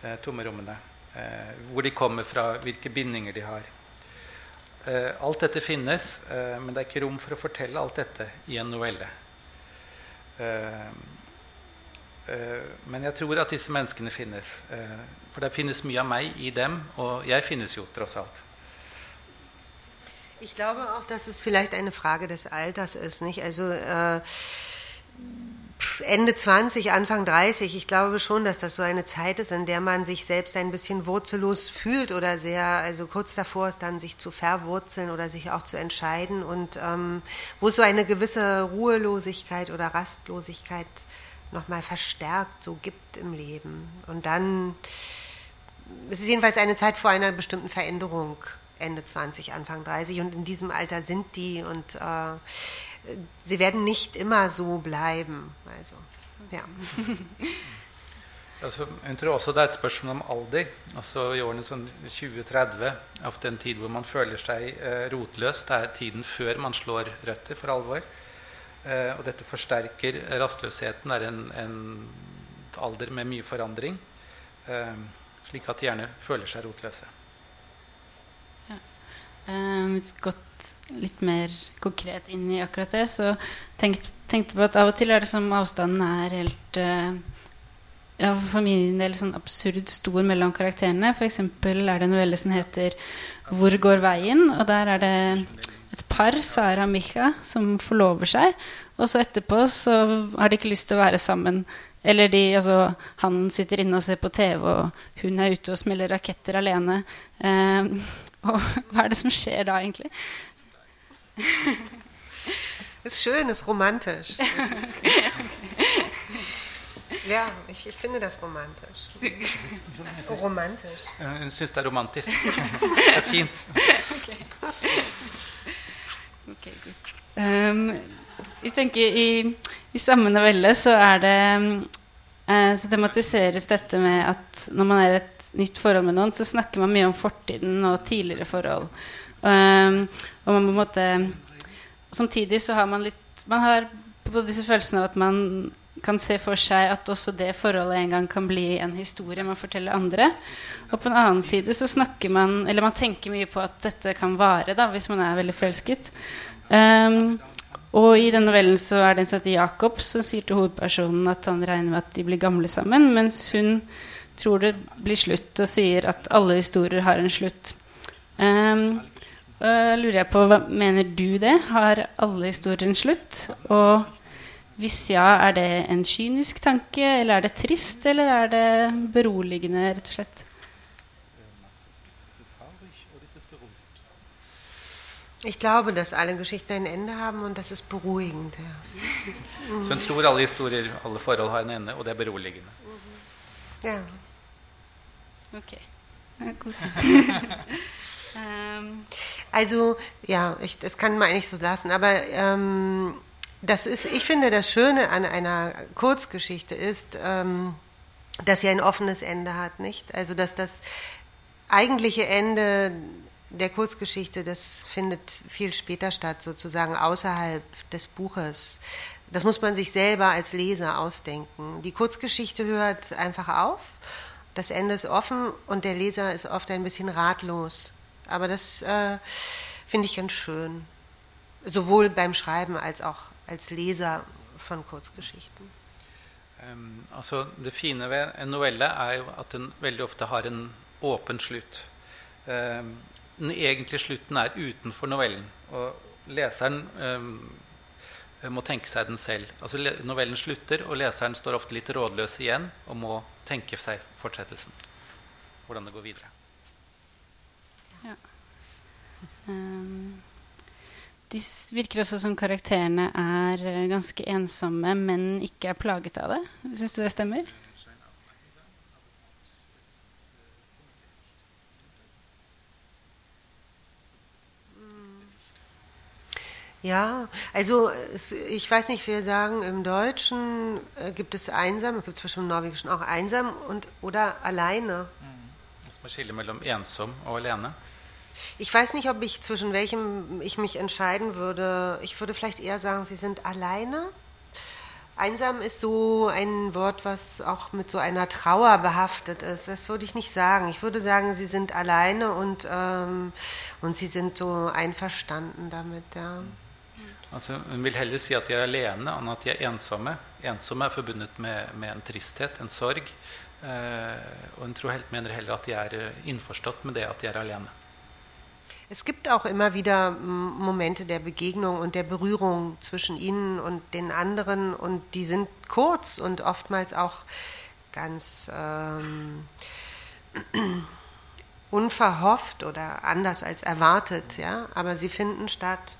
eh, tomme rommene. Eh, hvor de kommer fra, hvilke bindinger de har. Alt dette finnes, men det er ikke rom for å fortelle alt dette i en novelle. Men jeg tror at disse menneskene finnes. for det finnes mye av meg i dem, og jeg finnes jo tross alt. Ich glaube auch, dass es vielleicht eine Frage des Alters ist. Nicht? Also äh, Ende 20, Anfang 30, ich glaube schon, dass das so eine Zeit ist, in der man sich selbst ein bisschen wurzellos fühlt oder sehr, also kurz davor ist dann, sich zu verwurzeln oder sich auch zu entscheiden. Und ähm, wo es so eine gewisse Ruhelosigkeit oder Rastlosigkeit nochmal verstärkt so gibt im Leben. Und dann es ist jedenfalls eine Zeit vor einer bestimmten Veränderung, Ende 20, Anfang 30 und in diesem Alter sind die und äh, sie werden nicht immer so bleiben. Altså, ja. altså, jeg tror også det er et spørsmål om alder. Altså I årene sånn 20-30, av den tid hvor man føler seg eh, rotløs, det er tiden før man slår røtter for alvor. Eh, og dette forsterker rastløsheten. Det er en, en, alder med mye forandring. Eh, slik at de gjerne føler seg rotløse. Ja. Um, godt litt mer konkret inn i akkurat det, så tenkte tenkt på at av og til er det som avstanden er helt uh, ja, For min del sånn absurd stor mellom karakterene. F.eks. er det en novelle som heter 'Hvor går veien?' Og der er det et par, Sara og Micha, som forlover seg. Og så etterpå så har de ikke lyst til å være sammen. Eller de, altså, han sitter inne og ser på TV, og hun er ute og smeller raketter alene. Eh, og hva er det som skjer da, egentlig? ist schön, ist romantisch. ist, ja, ich, ich, finde das romantisch. romantisch. Hun syns det er romantisk. Det er fint. Okay. Okay, um, jeg tenker i, i, samme novelle så er det uh, Så tematiseres dette med at når man er i et nytt forhold med noen, så snakker man mye om fortiden og tidligere forhold. Um, og man på en måte Samtidig så har man litt Man har på disse følelsene av at man kan se for seg at også det forholdet en gang kan bli en historie man forteller andre. Og på en annen side så snakker man Eller man tenker mye på at dette kan vare, da, hvis man er veldig forelsket. Um, og i den novellen så er det en som heter Jakob, som sier til hovedpersonen at han regner med at de blir gamle sammen, mens hun tror det blir slutt, og sier at alle historier har en slutt. Um, Uh, lurer jeg på, hva Mener du det? Har alle historier en slutt? Og hvis ja, er det en kynisk tanke, eller er det trist, eller er det beroligende, rett og slett? Ich glaube, dass alle Geschichten ein Ende haben und das ist beruhigend. Ja. Så hun tror alle historier, alle forhold har en ende, og det er beroligende. Ja. Ok. Ja. Ähm. Also, ja, ich, das kann man eigentlich so lassen, aber ähm, das ist, ich finde, das Schöne an einer Kurzgeschichte ist, ähm, dass sie ein offenes Ende hat, nicht? Also, dass das eigentliche Ende der Kurzgeschichte, das findet viel später statt, sozusagen außerhalb des Buches. Das muss man sich selber als Leser ausdenken. Die Kurzgeschichte hört einfach auf, das Ende ist offen und der Leser ist oft ein bisschen ratlos. Aber das äh, finde ich ganz schön, sowohl beim Schreiben als auch als Leser von Kurzgeschichten. Um, altså det fine ved en novelle er jo at den veldig ofte har en åpen slutt. Um, den egentlige slutten er utenfor novellen. Og leseren um, må tenke seg den selv. Altså Novellen slutter, og leseren står ofte litt rådløs igjen og må tenke seg fortsettelsen. Hvordan det går videre. De virker også som karakterene er ganske ensomme, men ikke er plaget av det. Syns du det stemmer? Ja, also ich weiß nicht, wir sagen im Deutschen äh, gibt es einsam, es gibt zwischen im Norwegischen auch einsam und oder alleine. Ich weiß nicht, ob ich zwischen welchem ich mich entscheiden würde. Ich würde vielleicht eher sagen, sie sind alleine. Einsam ist so ein Wort, was auch mit so einer Trauer behaftet ist. Das würde ich nicht sagen. Ich würde sagen, sie sind alleine und, ähm, und sie sind so einverstanden damit. Ja. Altså, hun vil heller si at de er alene enn at de er ensomme. Ensomme er forbundet med, med en tristhet, en sorg. Eh, og hun tror helt, mener heller at de er eh, innforstått med det at de. Es gibt auch immer wieder Momente der Begegnung und der Berührung zwischen ihnen und den anderen und die sind kurz und oftmals auch ganz ähm, unverhofft oder anders als erwartet, ja, aber sie finden statt.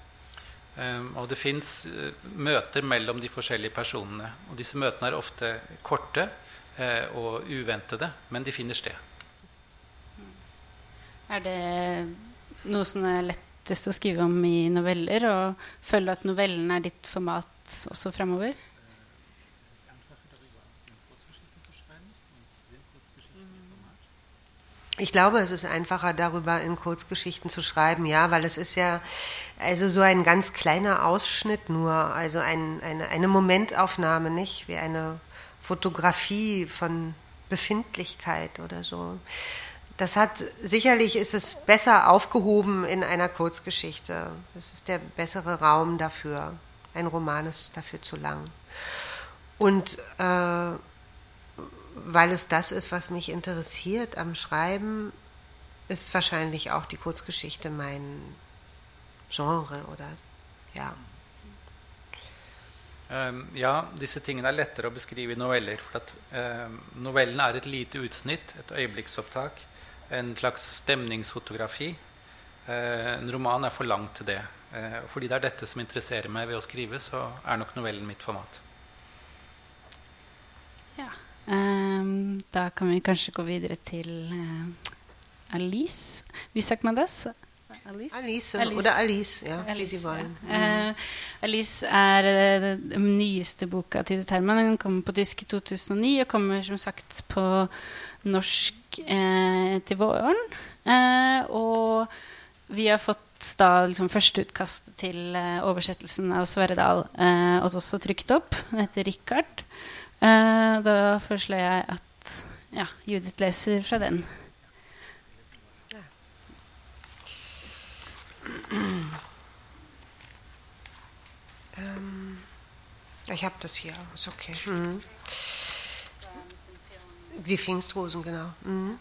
Um, og det fins uh, møter mellom de forskjellige personene. Og disse møtene er ofte korte uh, og uventede, men de finner sted. Er det noe som er lettest å skrive om i noveller? Og føle at novellen er ditt format også fremover? Ich glaube, es ist einfacher, darüber in Kurzgeschichten zu schreiben, ja, weil es ist ja also so ein ganz kleiner Ausschnitt nur, also ein, eine, eine Momentaufnahme, nicht wie eine Fotografie von Befindlichkeit oder so. Das hat sicherlich ist es besser aufgehoben in einer Kurzgeschichte. Es ist der bessere Raum dafür. Ein Roman ist dafür zu lang. Und äh, weil es das ist, was mich interessiert am Schreiben, ist wahrscheinlich auch die Kurzgeschichte mein Genre oder ja. Um, ja, disse tingene er lettere å beskrive i noveller. For at, um, novellen er et lite utsnitt, et øyeblikksopptak, en slags stemningsfotografi. Uh, en roman er for lang til det. Uh, fordi det er dette som interesserer meg ved å skrive, så er nok novellen mitt format. Um, da kan vi kanskje gå videre til uh, Alice. Man det Alice? Alice, Alice. er Alice, ja. Alice, ja. Mm. Uh, Alice er uh, den nyeste boka til Terman. Den kom på tysk i 2009 og kommer som sagt på norsk uh, til våren. og vi har fått da liksom førsteutkastet til oversettelsen av Sverre Dahl og også trykt opp. Den heter Richard. Uh, da foreslår jeg at ja, Judith leser fra den. Ähm, ich habe das hier, ist okay. Mhm. Die Pfingstrosen, genau. Mhm.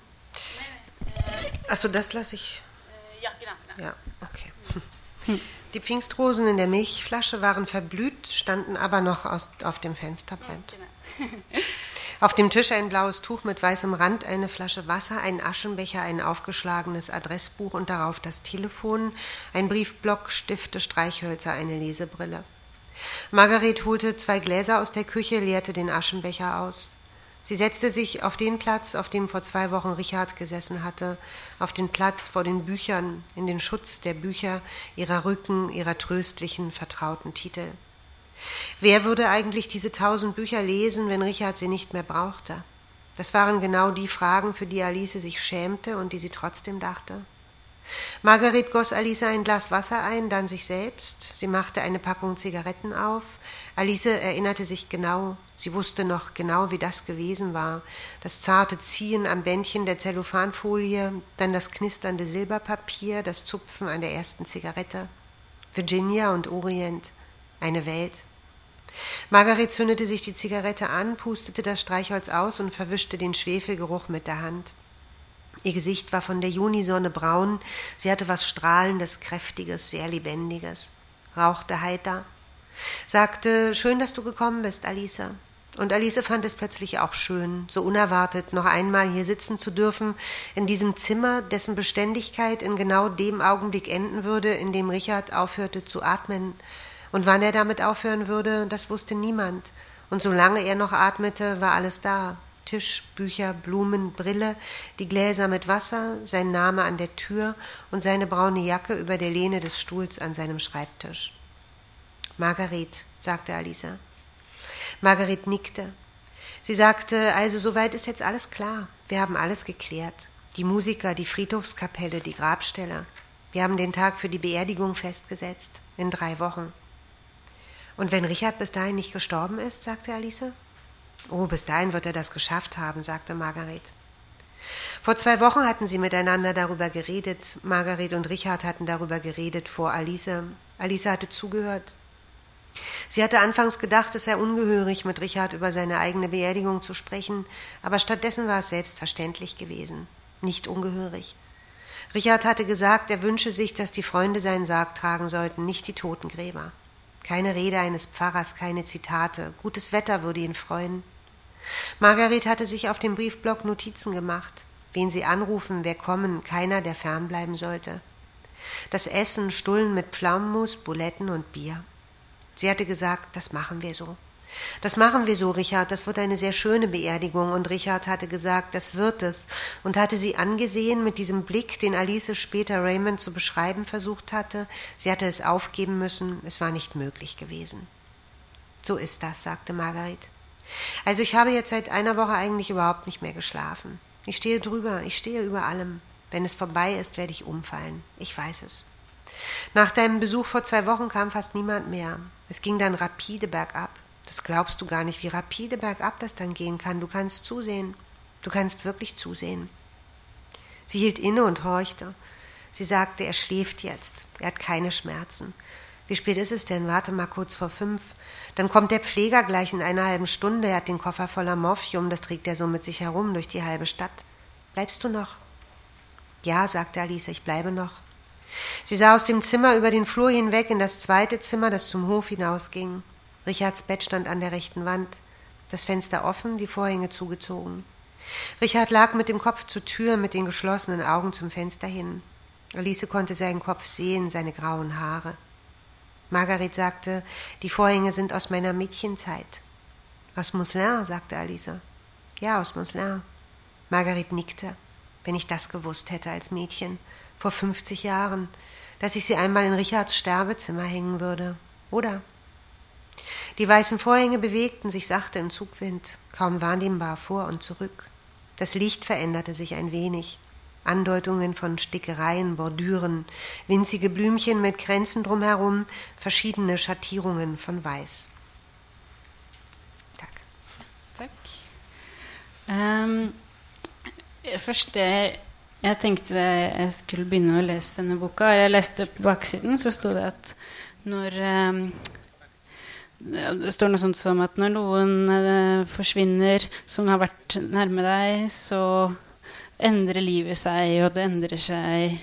Achso, das lasse ich. Ja, genau. genau. Ja, okay. Die Pfingstrosen in der Milchflasche waren verblüht, standen aber noch aus, auf dem Fensterbrett. Ja, genau. Auf dem Tisch ein blaues Tuch mit weißem Rand, eine Flasche Wasser, ein Aschenbecher, ein aufgeschlagenes Adressbuch und darauf das Telefon, ein Briefblock, Stifte, Streichhölzer, eine Lesebrille. Margaret holte zwei Gläser aus der Küche, leerte den Aschenbecher aus. Sie setzte sich auf den Platz, auf dem vor zwei Wochen Richard gesessen hatte, auf den Platz vor den Büchern, in den Schutz der Bücher, ihrer Rücken, ihrer tröstlichen, vertrauten Titel. Wer würde eigentlich diese tausend Bücher lesen, wenn Richard sie nicht mehr brauchte? Das waren genau die Fragen, für die Alice sich schämte und die sie trotzdem dachte. Marguerite goss Alice ein Glas Wasser ein, dann sich selbst. Sie machte eine Packung Zigaretten auf. Alice erinnerte sich genau, sie wusste noch genau, wie das gewesen war. Das zarte Ziehen am Bändchen der Zellophanfolie, dann das knisternde Silberpapier, das Zupfen an der ersten Zigarette. Virginia und Orient, eine Welt. Margaret zündete sich die Zigarette an, pustete das Streichholz aus und verwischte den Schwefelgeruch mit der Hand. Ihr Gesicht war von der Junisonne braun, sie hatte was Strahlendes, Kräftiges, sehr Lebendiges, rauchte heiter, sagte, schön, dass du gekommen bist, Alisa. Und Alice fand es plötzlich auch schön, so unerwartet noch einmal hier sitzen zu dürfen, in diesem Zimmer, dessen Beständigkeit in genau dem Augenblick enden würde, in dem Richard aufhörte zu atmen. Und wann er damit aufhören würde, das wusste niemand. Und solange er noch atmete, war alles da. Tisch, Bücher, Blumen, Brille, die Gläser mit Wasser, sein Name an der Tür und seine braune Jacke über der Lehne des Stuhls an seinem Schreibtisch. Margaret, sagte Alisa. Margaret nickte. Sie sagte, also soweit ist jetzt alles klar. Wir haben alles geklärt. Die Musiker, die Friedhofskapelle, die Grabstelle. Wir haben den Tag für die Beerdigung festgesetzt. In drei Wochen. Und wenn Richard bis dahin nicht gestorben ist, sagte Alice. Oh, bis dahin wird er das geschafft haben, sagte Margaret. Vor zwei Wochen hatten sie miteinander darüber geredet. Margaret und Richard hatten darüber geredet vor Alice. Alice hatte zugehört. Sie hatte anfangs gedacht, es sei ungehörig, mit Richard über seine eigene Beerdigung zu sprechen, aber stattdessen war es selbstverständlich gewesen, nicht ungehörig. Richard hatte gesagt, er wünsche sich, dass die Freunde seinen Sarg tragen sollten, nicht die Totengräber. Keine Rede eines Pfarrers, keine Zitate. Gutes Wetter würde ihn freuen. Margaret hatte sich auf dem Briefblock Notizen gemacht. Wen sie anrufen, wer kommen, keiner, der fernbleiben sollte. Das Essen, Stullen mit Pflaumenmus, Buletten und Bier. Sie hatte gesagt, das machen wir so. Das machen wir so, Richard, das wird eine sehr schöne Beerdigung. Und Richard hatte gesagt, das wird es, und hatte sie angesehen mit diesem Blick, den Alice später Raymond zu beschreiben versucht hatte. Sie hatte es aufgeben müssen, es war nicht möglich gewesen. So ist das, sagte Margaret. Also ich habe jetzt seit einer Woche eigentlich überhaupt nicht mehr geschlafen. Ich stehe drüber, ich stehe über allem. Wenn es vorbei ist, werde ich umfallen. Ich weiß es. Nach deinem Besuch vor zwei Wochen kam fast niemand mehr. Es ging dann rapide bergab. Das glaubst du gar nicht, wie rapide bergab das dann gehen kann. Du kannst zusehen. Du kannst wirklich zusehen. Sie hielt inne und horchte. Sie sagte, er schläft jetzt. Er hat keine Schmerzen. Wie spät ist es denn? Warte mal kurz vor fünf. Dann kommt der Pfleger gleich in einer halben Stunde. Er hat den Koffer voller Morphium. Das trägt er so mit sich herum durch die halbe Stadt. Bleibst du noch? Ja, sagte Alice, ich bleibe noch. Sie sah aus dem Zimmer über den Flur hinweg in das zweite Zimmer, das zum Hof hinausging. Richards Bett stand an der rechten Wand, das Fenster offen, die Vorhänge zugezogen. Richard lag mit dem Kopf zur Tür, mit den geschlossenen Augen zum Fenster hin. Alice konnte seinen Kopf sehen, seine grauen Haare. Margaret sagte, die Vorhänge sind aus meiner Mädchenzeit. Aus Mousselin, sagte Alice. Ja, aus Mousselin. Margaret nickte. Wenn ich das gewusst hätte als Mädchen, vor 50 Jahren, dass ich sie einmal in Richards Sterbezimmer hängen würde. Oder? Die weißen Vorhänge bewegten sich sachte im Zugwind, kaum wahrnehmbar vor und zurück. Das Licht veränderte sich ein wenig. Andeutungen von Stickereien, Bordüren, winzige Blümchen mit Kränzen drumherum, verschiedene Schattierungen von Weiß. Takk. Takk. Um, først det Jeg tenkte jeg skulle begynne å lese denne boka. Jeg leste på baksiden, så sto det at når um, Det står noe sånt som at når noen uh, forsvinner som har vært nærme deg, så endrer livet seg, og det endrer seg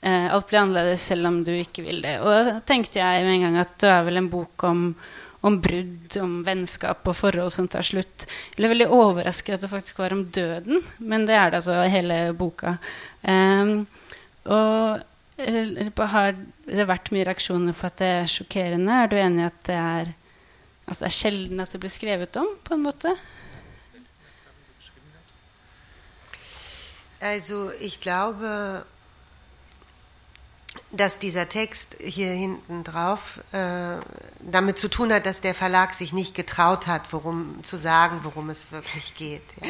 Eh, Alt blir annerledes selv om du ikke vil det. Og da tenkte jeg med en gang at det er vel en bok om om brudd, om vennskap og forhold som tar slutt. Jeg ble veldig overrasket at det faktisk var om døden, men det er det altså i hele boka. Eh, og har det vært mye reaksjoner på at det er sjokkerende? Er du enig i at det er, altså det er sjelden at det blir skrevet om, på en måte? Also ich glaube, dass dieser Text hier hinten drauf äh, damit zu tun hat, dass der Verlag sich nicht getraut hat, worum zu sagen, worum es wirklich geht. Ja.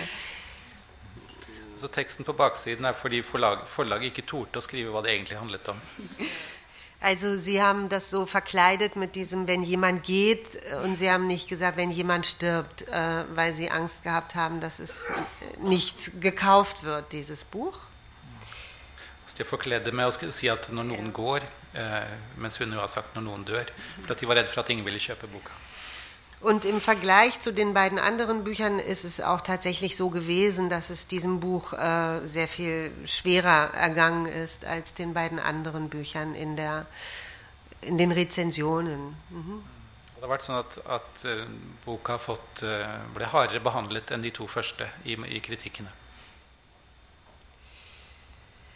Så teksten på baksiden er fordi forlag, forlaget ikke torde å skrive hva det egentlig handlet om. Also Sie haben das so verkleidet mit diesem, wenn jemand geht, und Sie haben nicht gesagt, wenn jemand stirbt, äh, weil Sie Angst gehabt haben, dass es nicht gekauft wird, dieses Buch. De forkledde med å si at når noen går, mens hun jo har sagt når noen dør, for at de var redd for at ingen ville kjøpe boka. Und im Vergleich zu den beiden anderen Büchern ist es auch tatsächlich so gewesen, dass es diesem Buch äh, sehr viel schwerer ergangen ist als den beiden anderen Büchern in, der, in den Rezensionen. Mhm. Det har vært sånn at, at uh, boka fått, uh, ble hardere behandlet enn de to første i, i kritikkene.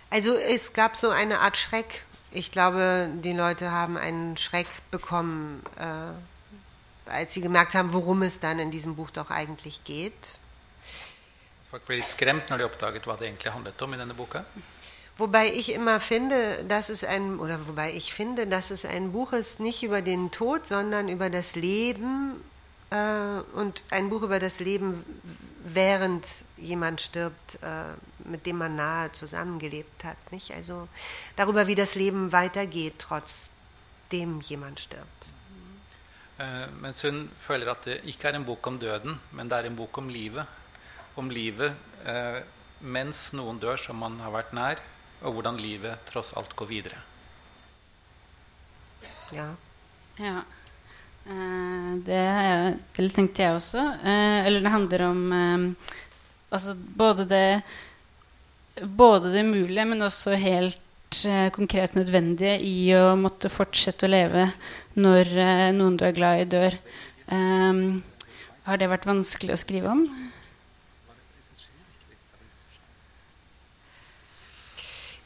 Also es gab so eine Art Schreck. Ich glaube, die Leute haben einen Schreck bekommen. Äh, als sie gemerkt haben, worum es dann in diesem Buch doch eigentlich geht. Folk ble litt skremt når de oppdaget hva det egentlig handlet om i denne boka. Wobei ich immer finde, dass es ein oder wobei ich finde, dass es ein Buch ist nicht über den Tod, sondern über das Leben äh, und ein Buch über das Leben, während jemand stirbt, äh, mit dem man nahe zusammengelebt hat, nicht? Also darüber, wie das Leben weitergeht, trotzdem jemand stirbt. Eh, mens hun føler at det ikke er en bok om døden, men det er en bok om livet. Om livet eh, mens noen dør som man har vært nær, og hvordan livet tross alt går videre. Ja. ja. Eh, det, det, tenkte jeg også. Eh, eller det handler om eh, altså både det både det mulige, men også helt Eh, konkret nødvendige i å måtte fortsette å leve når eh, noen du er glad i, dør. Um, har det vært vanskelig å skrive om?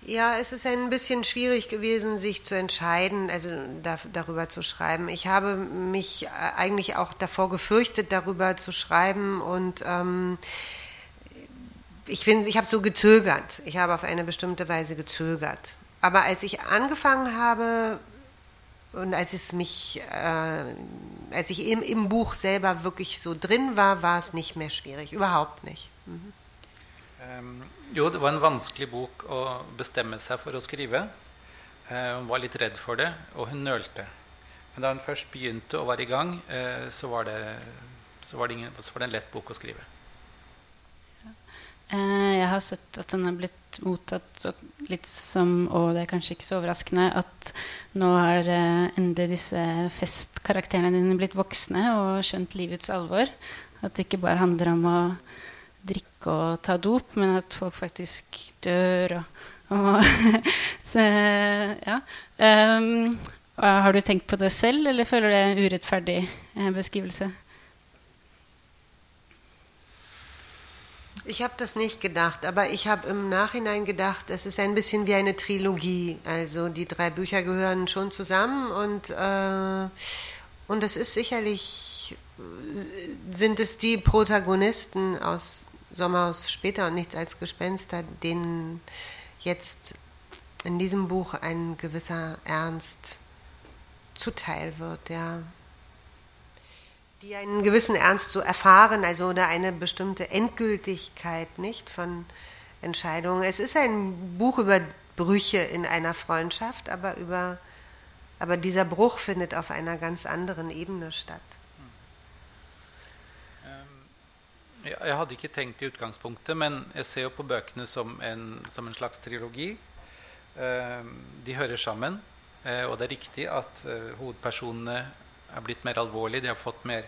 Ja, es ist ein bisschen schwierig gewesen, sich zu entscheiden, also da, darüber zu schreiben. Ich habe mich äh, eigentlich auch davor gefürchtet, darüber zu schreiben und ähm, ich, ich habe so gezögert. Ich habe auf eine bestimmte Weise gezögert. Aber als ich angefangen habe und als es mich, äh, als ich im, im, Buch selber wirklich so drin war, war es nicht mehr schwierig. Überhaupt nicht. Mhm. Um, jo, det var en vanskelig bok å bestemme seg for å skrive. Uh, hun var litt redd for det, og hun nølte. Men da hun først begynte og var i gang, uh, så, var det, så, var det ingen, så var det en lett bok å skrive. Uh, jeg har sett at den har blitt mottatt litt som Og det er kanskje ikke så overraskende at nå har eh, endelig disse festkarakterene dine blitt voksne og skjønt livets alvor. At det ikke bare handler om å drikke og ta dop, men at folk faktisk dør og, og så, ja. Um, har du tenkt på det selv, eller føler du det er en urettferdig eh, beskrivelse? Ich habe das nicht gedacht, aber ich habe im Nachhinein gedacht, es ist ein bisschen wie eine Trilogie. Also die drei Bücher gehören schon zusammen und, äh, und es ist sicherlich, sind es die Protagonisten aus Sommerhaus später und nichts als Gespenster, denen jetzt in diesem Buch ein gewisser Ernst zuteil wird, ja die einen gewissen Ernst so erfahren, also oder eine bestimmte Endgültigkeit nicht von Entscheidungen. Es ist ein Buch über Brüche in einer Freundschaft, aber über aber dieser Bruch findet auf einer ganz anderen Ebene statt. Jeg hadde ikke tenkt i utgangspunktet, men jeg ser jo på bøkene som en, som en slags trilogi. De hører sammen, eh, og det er riktig at eh, hovedpersonene er blitt mer alvorlige, de har fått mer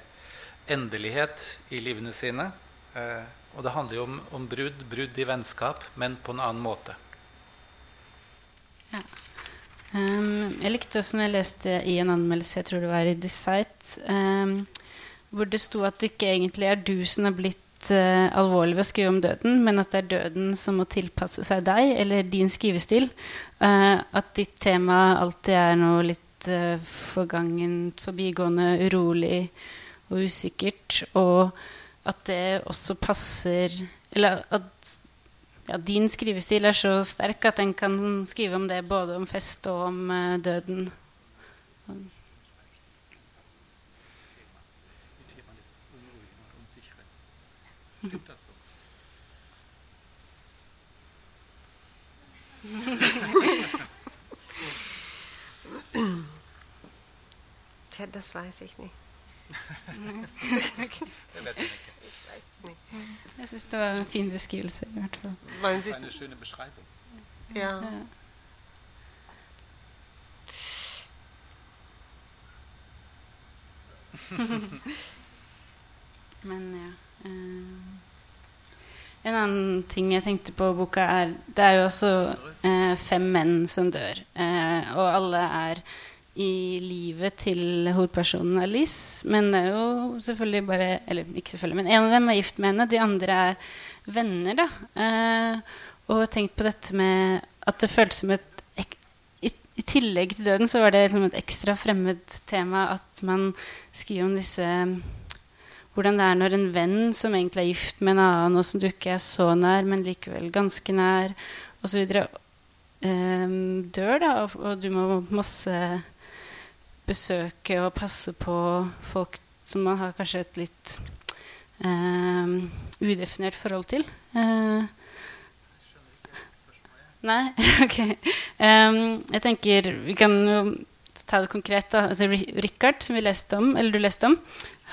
endelighet i livene sine. Eh, og det handler jo om, om brudd, brudd i vennskap, men på en annen måte. Ja. Um, jeg likte også når jeg leste i en anmeldelse, jeg tror det var i Decite, um, hvor det sto at det ikke egentlig er du som er blitt uh, alvorlig ved å skrive om døden, men at det er døden som må tilpasse seg deg eller din skrivestil. Uh, at ditt tema alltid er noe litt uh, forgangent, forbigående, urolig og usikkert. Og at det også passer Eller at ja, din skrivestil er så sterk at en kan skrive om det både om fest og om uh, døden. Ja, das weiß ich nicht. Jeg syns det var en fin beskrivelse. i hvert fall. Das ist Eine schöne Beschreibung. Ja. Ja. Men ja eh, En annen ting jeg tenkte på i boka, er Det er jo også eh, fem menn som dør. Eh, og alle er i livet til hovedpersonen Alice. Men det er jo selvfølgelig bare Eller ikke selvfølgelig, men en av dem er gift med henne. De andre er venner, da. Eh, og tenkt på dette med at det føltes som et i, I tillegg til døden så var det liksom et ekstra fremmed tema at man skriver om disse hvordan det er når en venn som egentlig er gift med en annen, og som du ikke er så nær, men likevel ganske nær, osv., eh, dør, da, og, og du må masse besøke og passe på folk som man har kanskje et litt eh, udefinert forhold til. Eh, nei? ok. Um, jeg tenker Vi kan jo ta det konkret. da altså, Richard, som vi leste om, eller du leste om,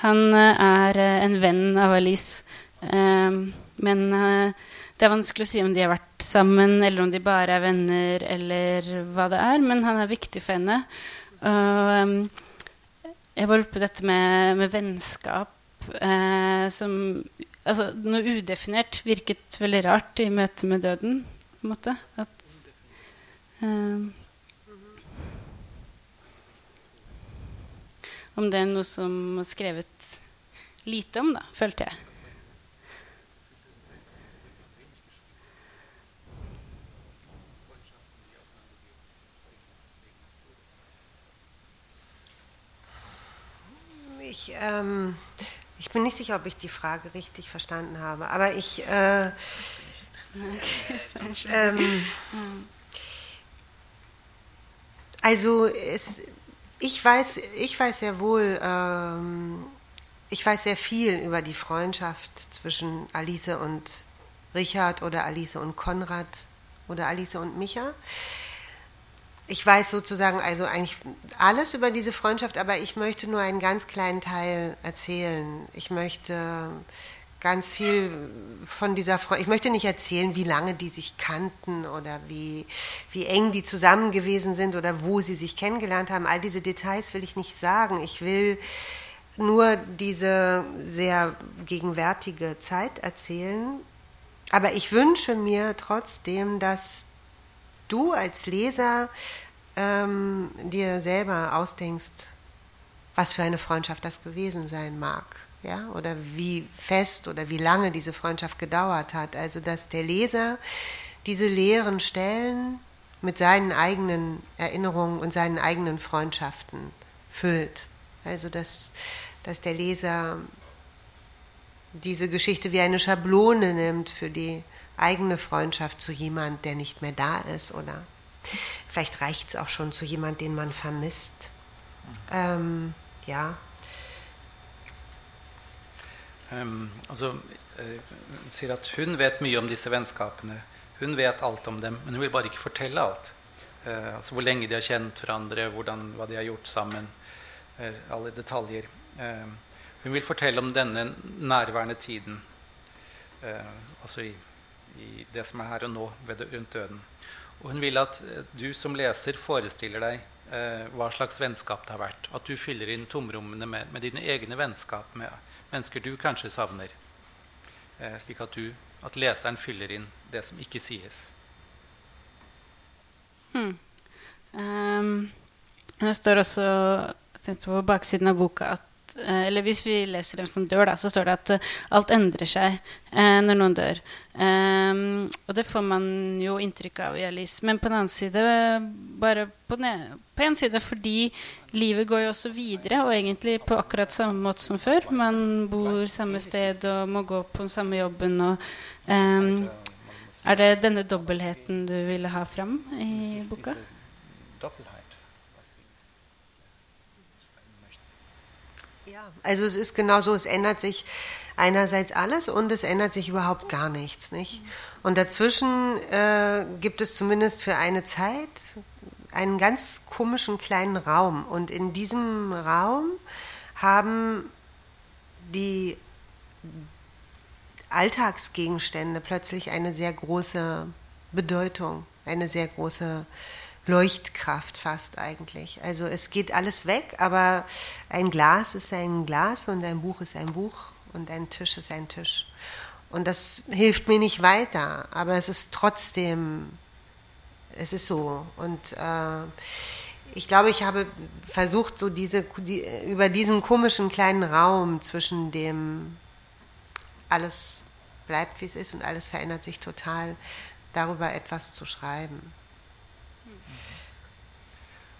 han eh, er eh, en venn av Alice. Um, men uh, det er vanskelig å si om de har vært sammen, eller om de bare er venner, eller hva det er. Men han er viktig for henne. Og jeg var oppe på dette med, med vennskap eh, som altså, Noe udefinert virket veldig rart i møte med døden. på en måte. At, eh, om det er noe som er skrevet lite om, da, følte jeg. Ich, ähm, ich bin nicht sicher, ob ich die Frage richtig verstanden habe, aber ich. Äh, ähm, also es, ich weiß, ich weiß sehr wohl, ähm, ich weiß sehr viel über die Freundschaft zwischen Alice und Richard oder Alice und Konrad oder Alice und Micha. Ich weiß sozusagen also eigentlich alles über diese Freundschaft, aber ich möchte nur einen ganz kleinen Teil erzählen. Ich möchte ganz viel von dieser Freundschaft, ich möchte nicht erzählen, wie lange die sich kannten oder wie, wie eng die zusammen gewesen sind oder wo sie sich kennengelernt haben. All diese Details will ich nicht sagen. Ich will nur diese sehr gegenwärtige Zeit erzählen. Aber ich wünsche mir trotzdem, dass du als Leser ähm, dir selber ausdenkst, was für eine Freundschaft das gewesen sein mag. Ja, oder wie fest oder wie lange diese Freundschaft gedauert hat. Also, dass der Leser diese leeren Stellen mit seinen eigenen Erinnerungen und seinen eigenen Freundschaften füllt. Also, dass, dass der Leser diese Geschichte wie eine Schablone nimmt für die eigene Freundschaft zu jemand, der nicht mehr da ist oder vielleicht reicht es auch schon zu jemand, den man vermisst. Ähm, ja. Um, altså, eh, hun sier at hun vet mye om disse vennskapene. Hun vet alt om dem, men hun vil bare ikke fortelle alt. Eh, altså Hvor lenge de har kjent hverandre, hvordan, hva de har gjort sammen. eh, alle detaljer. Eh, hun vil fortelle om denne nærværende tiden. altså i, i det som er her og nå, rundt døden. Og hun vil at eh, du som leser forestiller deg eh, hva slags vennskap det har vært. At du fyller inn tomrommene med, med dine egne vennskap med mennesker du kanskje savner. Eh, slik at, du, at leseren fyller inn det som ikke sies. Um, det står også på baksiden av boka at eller hvis vi leser dem som dør, da, så står det at eh, alt endrer seg eh, når noen dør. Um, og det får man jo inntrykk av i Alice. Men på den annen side bare på, den, på en side fordi livet går jo også videre, og egentlig på akkurat samme måte som før. Man bor samme sted og må gå på den samme jobben. Og, um, Er det denne dobbeltheten du ville ha fram i boka? Also es ist genau so, es ändert sich einerseits alles und es ändert sich überhaupt gar nichts. Nicht? Und dazwischen äh, gibt es zumindest für eine Zeit einen ganz komischen kleinen Raum. Und in diesem Raum haben die Alltagsgegenstände plötzlich eine sehr große Bedeutung, eine sehr große Leuchtkraft fast eigentlich. Also es geht alles weg, aber ein Glas ist ein Glas und ein Buch ist ein Buch und ein Tisch ist ein Tisch. Und das hilft mir nicht weiter, aber es ist trotzdem, es ist so. Und äh, ich glaube, ich habe versucht, so diese, die, über diesen komischen kleinen Raum zwischen dem alles bleibt, wie es ist und alles verändert sich total, darüber etwas zu schreiben.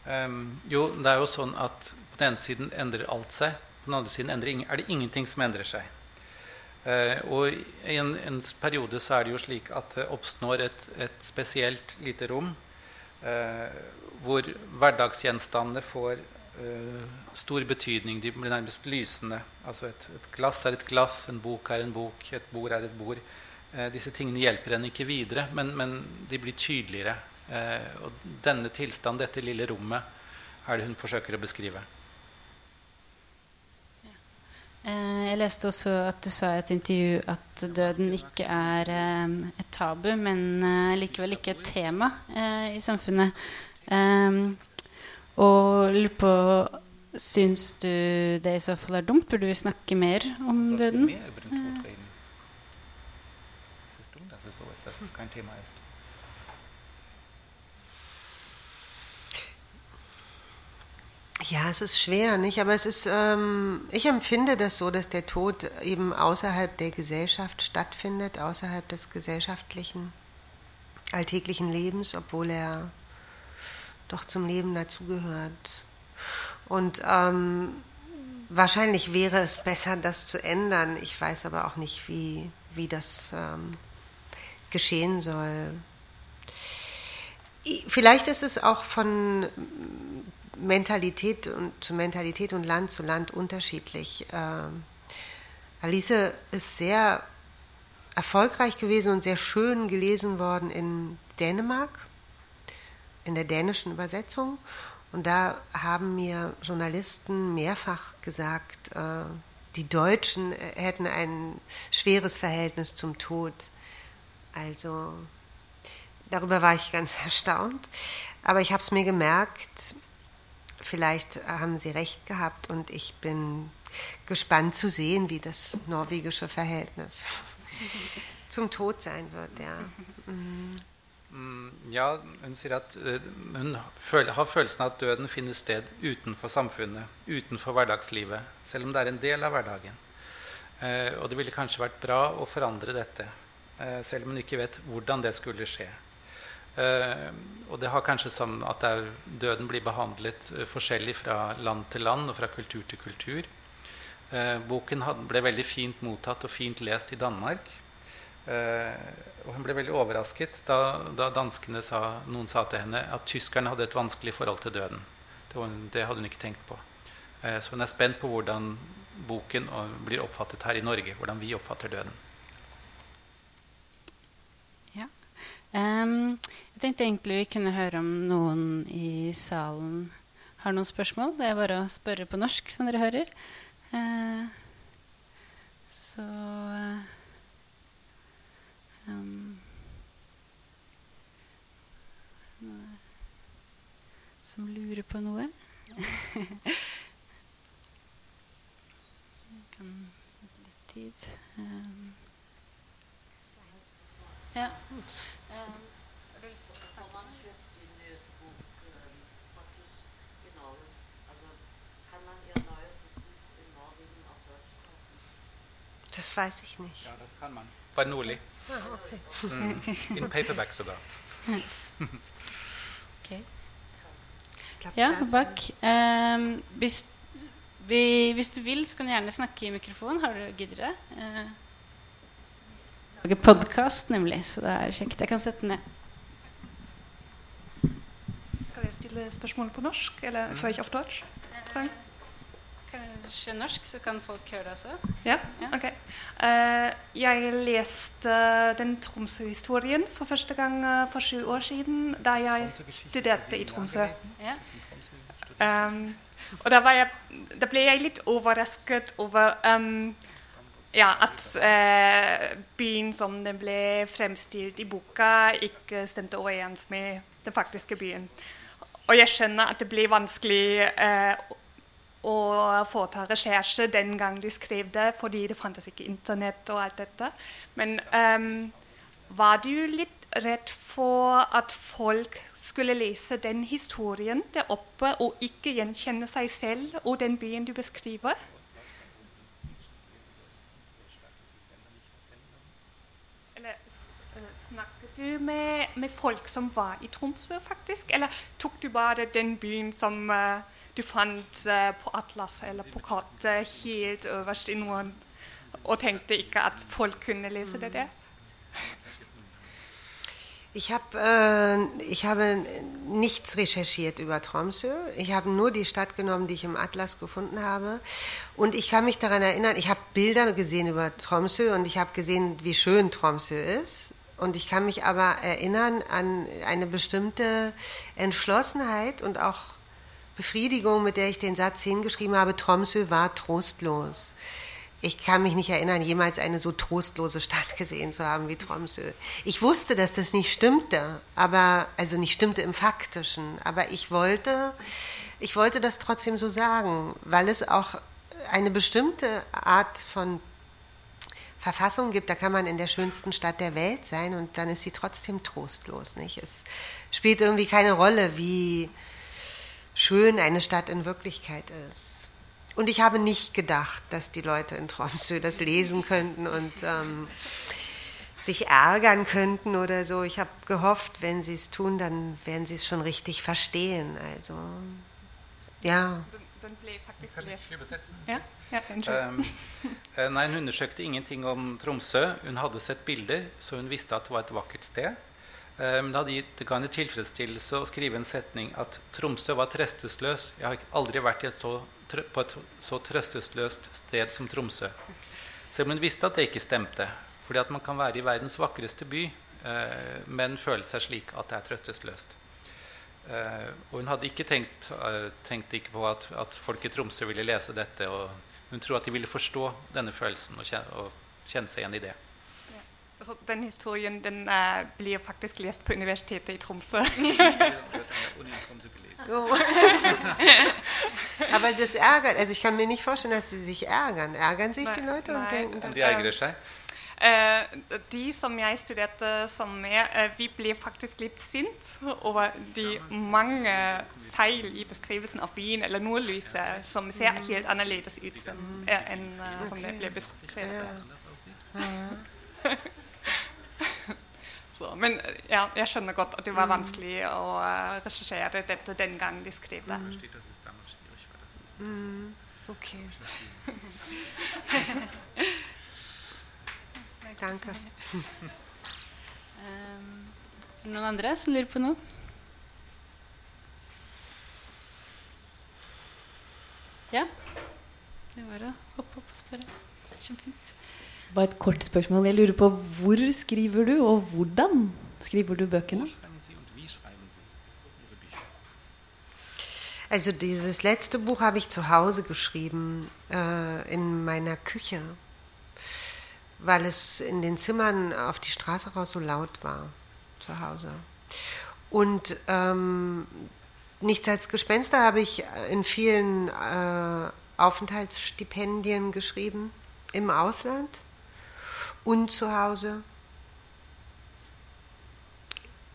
Um, jo, det er jo sånn at på den ene siden endrer alt seg. På den andre siden er det ingenting som endrer seg. Uh, og i en, en, periode så er det jo slik at det oppstår et, et spesielt lite rom uh, hvor hverdagsgjenstandene får uh, stor betydning. De blir nærmest lysende. Altså et, et, glass er et glass, en bok er en bok, et bord er et bord. disse tingene hjelper en ikke videre, men, men de blir tydeligere. Eh, og denne tilstanden, dette lille rommet, er det hun forsøker å beskrive. Eh, jeg leste også at du sa i et intervju at døden ikke er eh, et tabu, men likevel ikke et tema i samfunnet. og lurer på Syns du det i så fall er dumt? Burde vi snakke mer om døden? Ja, es ist schwer, nicht? Aber es ist, ähm, ich empfinde das so, dass der Tod eben außerhalb der Gesellschaft stattfindet, außerhalb des gesellschaftlichen, alltäglichen Lebens, obwohl er doch zum Leben dazugehört. Und ähm, wahrscheinlich wäre es besser, das zu ändern. Ich weiß aber auch nicht, wie, wie das ähm, geschehen soll. Vielleicht ist es auch von Mentalität und zu Mentalität und Land zu Land unterschiedlich. Äh, Alice ist sehr erfolgreich gewesen und sehr schön gelesen worden in Dänemark, in der dänischen Übersetzung. Und da haben mir Journalisten mehrfach gesagt, äh, die Deutschen hätten ein schweres Verhältnis zum Tod. Also darüber war ich ganz erstaunt. Aber ich habe es mir gemerkt, vielleicht haben Sie recht gehabt und ich bin gespannt zu sehen, wie das norwegische Verhältnis zum Tod sein wird. Ja. Mm. Ja, hun sier at uh, hun har følelsen av at døden finner sted utenfor samfunnet, utenfor hverdagslivet, selv om det er en del av hverdagen. Uh, og det ville kanskje vært bra å forandre dette, uh, selv om hun ikke vet hvordan det skulle skje. Uh, og det har kanskje sammen at døden blir behandlet uh, forskjellig fra land til land og fra kultur til kultur. Uh, boken ble veldig fint mottatt og fint lest i Danmark. og hun ble veldig overrasket da, da danskene sa, noen sa til henne at tyskerne hadde et vanskelig forhold til døden. Det, det hadde hun ikke tenkt på. så hun er spent på hvordan boken blir oppfattet her i Norge. Hvordan vi oppfatter døden. Um, jeg tenkte egentlig vi kunne høre om noen i salen har noen spørsmål. Det er bare å spørre på norsk, som dere hører. Uh, så um, Som lurer på noe? kan litt tid. Um, ja. Das weiß ich nicht. Ja, das kann man. Bei Noli. Ah, okay. Mm. In Paperback sogar. okay. Ja, Bak. Um, hvis, vi, hvis, du vil, så kan du gjerne snakke i mikrofonen. Har du, gidder det? Uh, lage podkast, nemlig. Så det er kjekt. Jeg kan sette den ned. Skal jeg stille spørsmål på norsk, eller før jeg auf Deutsch? Frank? Kanskje norsk, så kan folk høre det også. Ja? Ja. Ok. Uh, jeg leste den Tromsø-historien for første gang eh, for sju år siden, da jeg studerte i Tromsø. Ja. Um, og da, var jeg, da ble jeg litt overrasket over um, ja, at eh, byen som den ble fremstilt i boka, ikke stemte overens med den faktiske byen. Og jeg skjønner at det blir vanskelig eh, å foreta recherche den gang du skrev det, fordi det fantes ikke Internett og alt dette. Men eh, var du litt redd for at folk skulle lese den historien der oppe og ikke gjenkjenne seg selv og den byen du beskriver? Du med, med folk som var i Tromsø, faktisk? Eller tok du bare den byen som eh, du fant eh, på atlas eller på kartet helt øverst i Norden, og tenkte ikke at folk kunne lese det der? Ich, hab, äh, ich habe nichts recherchiert über Tromsø. Ich habe nur die Stadt genommen, die ich im Atlas gefunden habe. Und ich kann mich daran erinnern, ich habe Bilder gesehen über Tromsø und ich habe gesehen, wie schön Tromsø ist. Und ich kann mich aber erinnern an eine bestimmte Entschlossenheit und auch Befriedigung, mit der ich den Satz hingeschrieben habe, Tromsø war trostlos. Ich kann mich nicht erinnern, jemals eine so trostlose Stadt gesehen zu haben wie Tromsø. Ich wusste, dass das nicht stimmte, aber also nicht stimmte im Faktischen, aber ich wollte, ich wollte das trotzdem so sagen, weil es auch eine bestimmte Art von Verfassung gibt, da kann man in der schönsten Stadt der Welt sein und dann ist sie trotzdem trostlos, nicht? Es spielt irgendwie keine Rolle, wie schön eine Stadt in Wirklichkeit ist. Und ich habe nicht gedacht, dass die Leute in Tromsø das lesen könnten und ähm, sich ärgern könnten oder so. Ich habe gehofft, wenn sie es tun, dann werden sie es schon richtig verstehen. Also, ja. Den, ble faktisk lest. Ja? Ja, eh, nei, Hun undersøkte ingenting om Tromsø. Hun hadde sett bilder, så hun visste at det var et vakkert sted. Eh, Men det, gitt, det ga henne tilfredsstillelse å skrive en setning at Tromsø var trøstesløs. Jeg har aldri vært i et så, på et så trøstesløst sted som Tromsø. Selv om hun visste at det ikke stemte. Fordi at man kan være i verdens vakreste by, eh, men føle seg slik at det er trøstesløst. Eh, og hun hadde ikke tenkt, eh, tenkte ikke på at, at folk i Tromsø ville lese dette. og Hun tror at de ville forstå denne følelsen og kjenne, og kjenne seg igjen i det. Altså, den historien den uh, blir faktisk lest på Universitetet i Tromsø. So. Aber das ärgert, also ich kann mir nicht vorstellen, dass sie sich ärgern. Ärgern sich die Nein, Leute und nein. denken, Om de ergrer seg? Eh, de som jeg studerte sammen med, eh, vi ble faktisk litt sint over de mange feil i beskrivelsen av byen, eller nordlyset, som ser helt annerledes ut enn eh, eh, som det ble beskrevet. Så, men ja, jeg skjønner godt at det var vanskelig å eh, recherchere dette den gang de skrev det. okay. Danke. Um, noen andre som lurer på noe? Ja? Det var å hoppe opp og spørre. Kjempefint. Bare et kort spørsmål. Jeg lurer på hvor skriver du, og hvordan skriver du bøkene? Also dieses letzte Buch habe ich zu Hause geschrieben, äh, in meiner Küche, weil es in den Zimmern auf die Straße raus so laut war zu Hause. Und ähm, Nichts als Gespenster habe ich in vielen äh, Aufenthaltsstipendien geschrieben, im Ausland und zu Hause.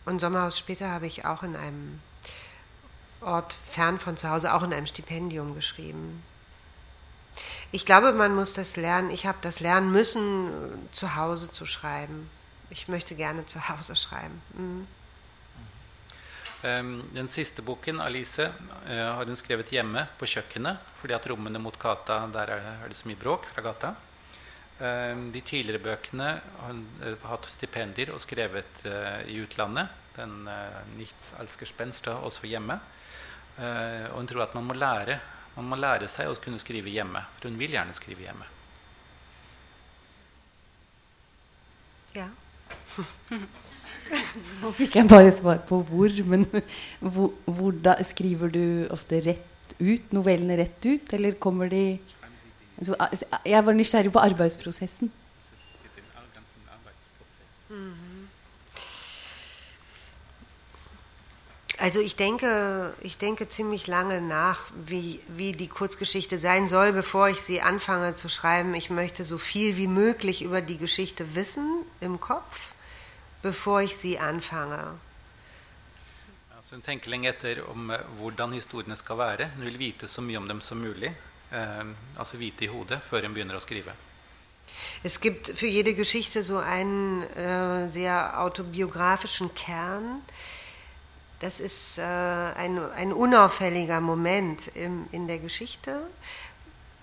Und Sommerhaus später habe ich auch in einem Ort fern von zu Hause, auch in einem Stipendium geschrieben. Ich glaube, man muss das lernen. Ich habe das lernen müssen, zu Hause zu schreiben. Ich möchte gerne zu Hause schreiben. Um, Den siste boken, 'Alice', eh, har hun skrevet hjemme på kjøkkenet. fordi at rommene mot gata, der er, det så mye bråk fra gata. Eh, De tidligere bøkene har hun eh, hatt stipendier og skrevet eh, i utlandet. Den 'Nichts als Gespenster' også hjemme. Og hun tror at man må lære man må lære seg å kunne skrive hjemme. For hun vil gjerne skrive hjemme. Ja. Nå fikk jeg bare svar på hvor, men hvor, hvor da, skriver du ofte rett ut? Novellene rett ut, eller kommer de Jeg var nysgjerrig på arbeidsprosessen. Also ich denke, ich denke ziemlich lange nach, wie, wie die Kurzgeschichte sein soll, bevor ich sie anfange zu schreiben. Ich möchte so viel wie möglich über die Geschichte wissen im Kopf, bevor ich sie anfange. Altså hun tenker lenge etter om eh, hvordan historiene skal være. Hun vil vite så mye om dem som mulig. Eh, altså vite i hodet før hun begynner å skrive. Es gibt für jede Geschichte so einen äh, sehr autobiografischen Kern. Das ist äh, ein, ein unauffälliger Moment im, in der Geschichte.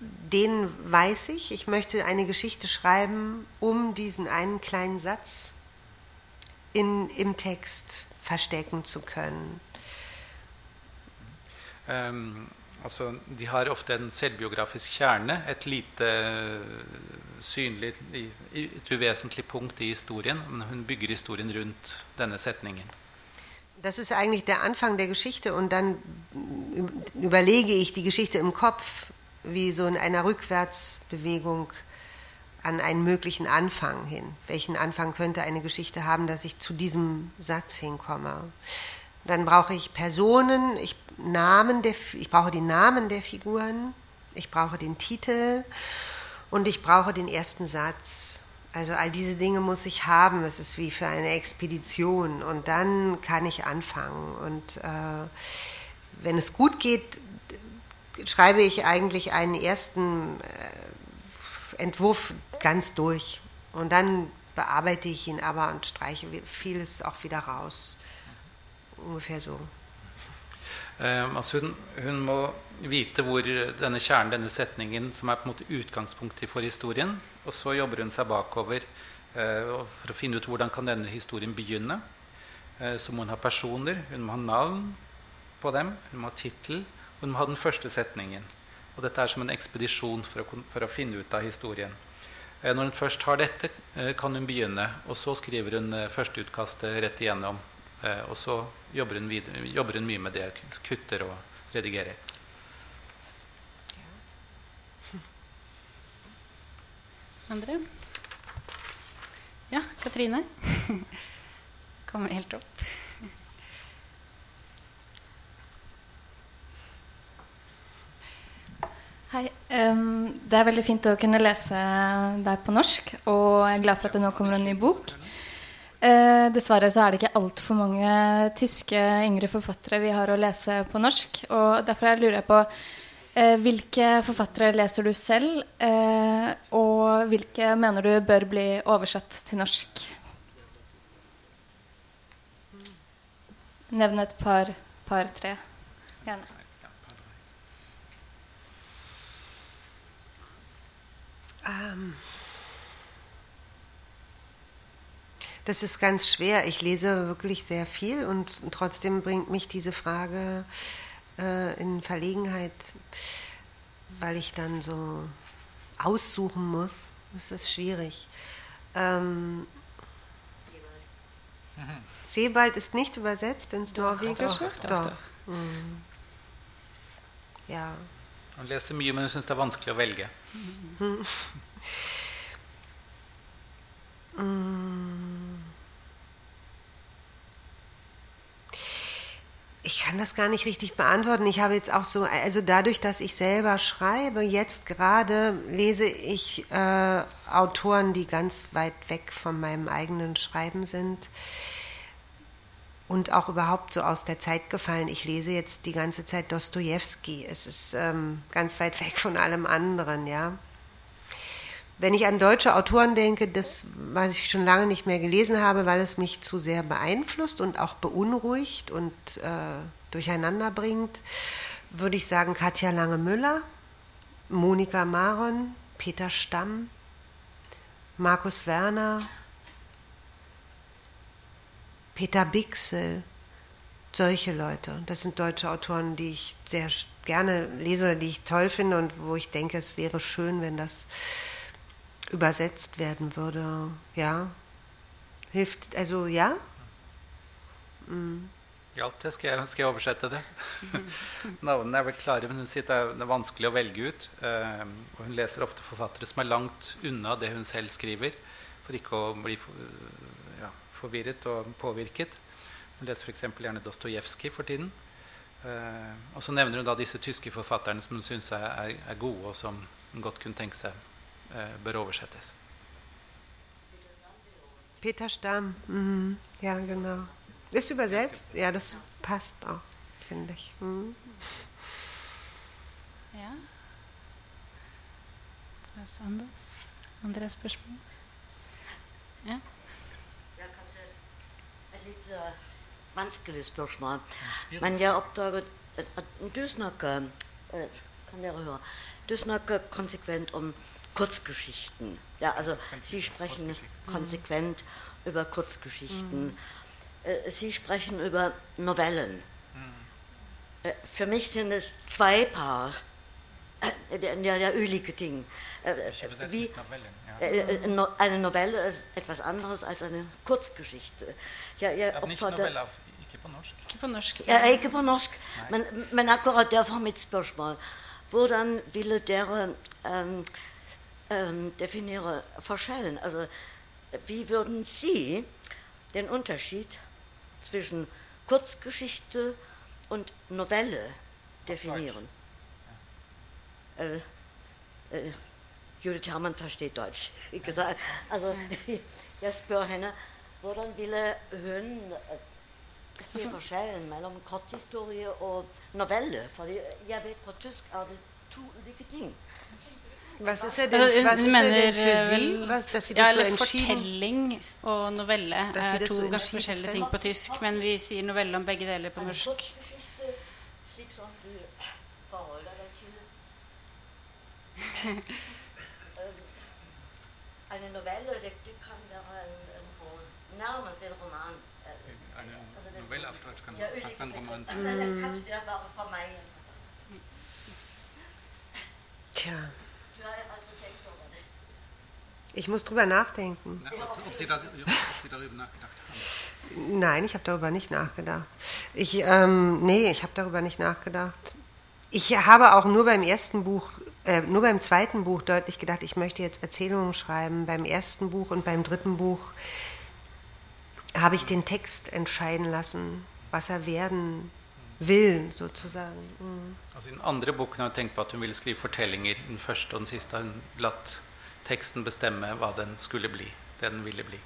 Den weiß ich. Ich möchte eine Geschichte schreiben, um diesen einen kleinen Satz in, im Text verstecken zu können. Um, altså, de har ofte en selvbiografisk kjerne, et lite eh, synlig, et uvesentlig punkt i historien. Men hun bygger historien rundt denne setningen. Das ist eigentlich der Anfang der Geschichte und dann überlege ich die Geschichte im Kopf wie so in einer Rückwärtsbewegung an einen möglichen Anfang hin. Welchen Anfang könnte eine Geschichte haben, dass ich zu diesem Satz hinkomme? Dann brauche ich Personen, ich, Namen der, ich brauche die Namen der Figuren, ich brauche den Titel und ich brauche den ersten Satz. Also all diese Dinge muss ich haben. Es ist wie für eine Expedition. Und dann kann ich anfangen. Und äh, wenn es gut geht, schreibe ich eigentlich einen ersten äh, Entwurf ganz durch. Und dann bearbeite ich ihn aber und streiche vieles auch wieder raus. Ungefähr so. Eh, altså hun, hun må vite hvor denne kjernen, denne setningen, som er på en måte utgangspunktet for historien. Og så jobber hun seg bakover eh, for å finne ut hvordan kan denne historien begynne. Eh, så må hun ha personer, hun må ha navn på dem, hun må ha tittel, og hun må ha den første setningen. Og dette er som en ekspedisjon for å, for å finne ut av historien. Eh, når hun først har dette, kan hun begynne. Og så skriver hun førsteutkastet rett igjennom. Og så jobber hun, videre, jobber hun mye med det, kutter og redigerer. Andre? Ja, Katrine? Kommer helt opp. Hei. Um, det er veldig fint å kunne lese deg på norsk, og jeg er glad for at det nå kommer en ny bok. Uh, dessverre så er det ikke altfor mange tyske yngre forfattere vi har å lese på norsk. Og derfor lurer jeg på eh, hvilke forfattere leser du selv, eh, og hvilke mener du bør bli oversatt til norsk? Nevn et par, par tre. Gjerne. Ähm, das ist ganz schwer. Ich lese wirklich sehr viel und trotzdem bringt mich diese Frage äh, in Verlegenheit, weil ich dann so aussuchen muss. Das ist schwierig. Ähm, Sebald ist nicht übersetzt ins Norwegische? doch, doch, doch. Mm. Ja. Hun leser mye, men hun syns det er vanskelig å velge. Mm. Ich kann das gar nicht richtig beantworten. Ich habe jetzt auch so, also dadurch, dass ich selber schreibe, jetzt gerade lese ich äh, Autoren, die ganz weit weg von meinem eigenen Schreiben sind und auch überhaupt so aus der Zeit gefallen. Ich lese jetzt die ganze Zeit Dostoevsky. Es ist ähm, ganz weit weg von allem anderen, ja. Wenn ich an deutsche Autoren denke, das, was ich schon lange nicht mehr gelesen habe, weil es mich zu sehr beeinflusst und auch beunruhigt und äh, durcheinander bringt, würde ich sagen Katja Lange-Müller, Monika Maron, Peter Stamm. Markus Werner, Peter Bixel, solche Leute. Das sind deutsche Autoren, die ich sehr gerne lese oder die ich toll finde und wo ich denke, es wäre schön, wenn das übersetzt werden würde. Ja. Hilft, also ja? Mm. Ja, det skal jeg, skal jeg oversette det. Navnene er vel klare, men hun sier det er, vanskelig å velge ut. Eh, og hun leser ofte forfattere som er langt unna det hun selv skriver, for ikke å bli ja, forvirret og påvirket. Hun leser f.eks. gjerne Dostojevskij for tiden. Eh, og så nevner hun da disse tyske forfatterne som hun syns er, er, er, gode, og som hun godt kunne tenke seg bør oversettes. Peter Stamm, mhm. ja genau. Ist übersetzt? Ja, das passt auch, finde ich. Mhm. Ja. Was anderes? Andre spørsmål? Ja. Ja, litt uh, vanskelig spørsmål. Men jeg oppdaget at, at du snakker uh, Kan dere høre? Du snakker konsequent um Kurzgeschichten. Ja, also Sie sprechen konsequent über Kurzgeschichten. Mhm. Äh, Sie sprechen über Novellen. Mhm. Für mich sind es zwei Paar. Äh, der, der ölige Ding. Wie, Novellen, ja. Eine Novelle ist etwas anderes als eine Kurzgeschichte. Ja, oppfatter Ikke på norsk. Ikke på norsk. Ja, norsk. Men, men akkurat derfor mitt spørsmål. Hvordan ville dere ähm, ähm, definiere Forskellen? Also, wie würden Sie den Unterschied zwischen Kurzgeschichte und Novelle definieren. Äh, äh, Judith Herrmann versteht Deutsch. Ikke sant? Altså, jeg spør henne hvordan ville hun se forskjellen mellom korthistorie og novelle? For jeg vet på tysk er det to ulike ting. Was ist er also, was mener, er Sie das ja, eller fortelling og novelle er to ganske forskjellige ting på tysk, men vi sier novelle om begge deler på norsk. En Novelle, det, det kan være en, en, nærmest en roman. Eine Novelle auf Deutsch kann ja, fast ein Roman sein. Mm. Kanskje det var for meg. Tja. Ich muss drüber nachdenken. Na, ob, Sie das, ob, Sie darüber nachgedacht haben? Nein, ich habe darüber nicht nachgedacht. Ich, ähm, nee, ich habe darüber nicht nachgedacht. Ich habe auch nur beim ersten Buch, äh, nur beim zweiten Buch deutlich gedacht, ich möchte jetzt Erzählungen schreiben. Beim ersten Buch und beim dritten Buch habe ich den Text entscheiden lassen, was er werden will, sozusagen. Mm. Also in andere boken har jeg tenkt på at hun ville skrive fortellinger. I den første og den siste har hun latt teksten bestemme hva den skulle bli, det den ville bli.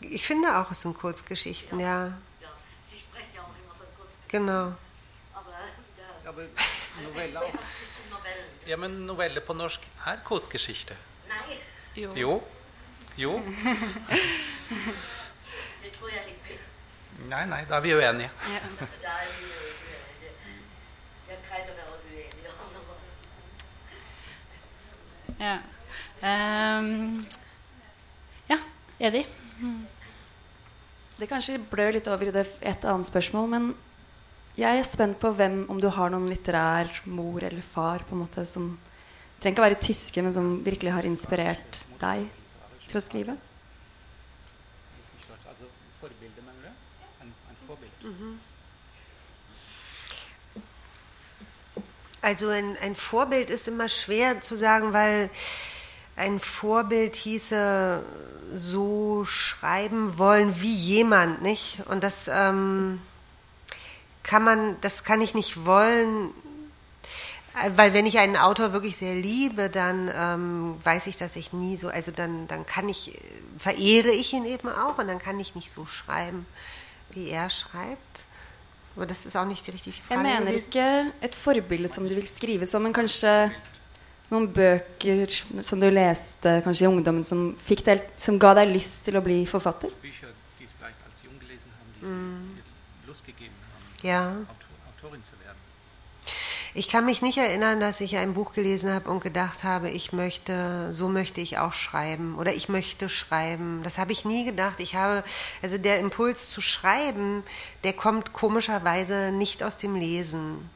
Ich finde auch, es sind Kurzgeschichten, ja. ja. Sie sprechen ja auch immer von Kurzgeschichten. Genau. Aber, ja. aber Novelle auch. Ja, men novelle på norsk er kurzgeschichte. Jo. Jo. jo. det tror jeg ikke. Nei, nei, da er vi uenige. Ja. ja. Um, ja, Edi? Det kanskje blør litt over i det et annet spørsmål, men jeg er spent på hvem, om du har noen litterær mor eller far på en måte som trenger ikke å være tyske, men som virkelig har inspirert deg til å skrive. Mhm. Also ein, ein Vorbild ist immer schwer zu sagen, weil ein Vorbild hieße so schreiben wollen wie jemand, nicht? Und das ähm, kann man, das kann ich nicht wollen, weil wenn ich einen Autor wirklich sehr liebe, dann ähm, weiß ich, dass ich nie so, also dann, dann kann ich, verehre ich ihn eben auch und dann kann ich nicht so schreiben, wie er schreibt. Aber das ist auch nicht die richtige Frage. Jeg mener ikke et forbilde som du vil skrive som, men kanskje noen bøker som du leste kanskje i ungdommen som, deg, som ga deg lyst til å bli forfatter? Bücher, die es vielleicht als jung gelesen haben, die mm. Lust gegeben haben, ja. Autorin zu werden? Ich kann mich nicht erinnern, dass ich ein Buch gelesen habe und gedacht habe, ich möchte, so möchte ich auch schreiben oder ich möchte schreiben. Das habe ich nie gedacht. Ich habe, also der Impuls zu schreiben, der kommt komischerweise nicht aus dem Lesen.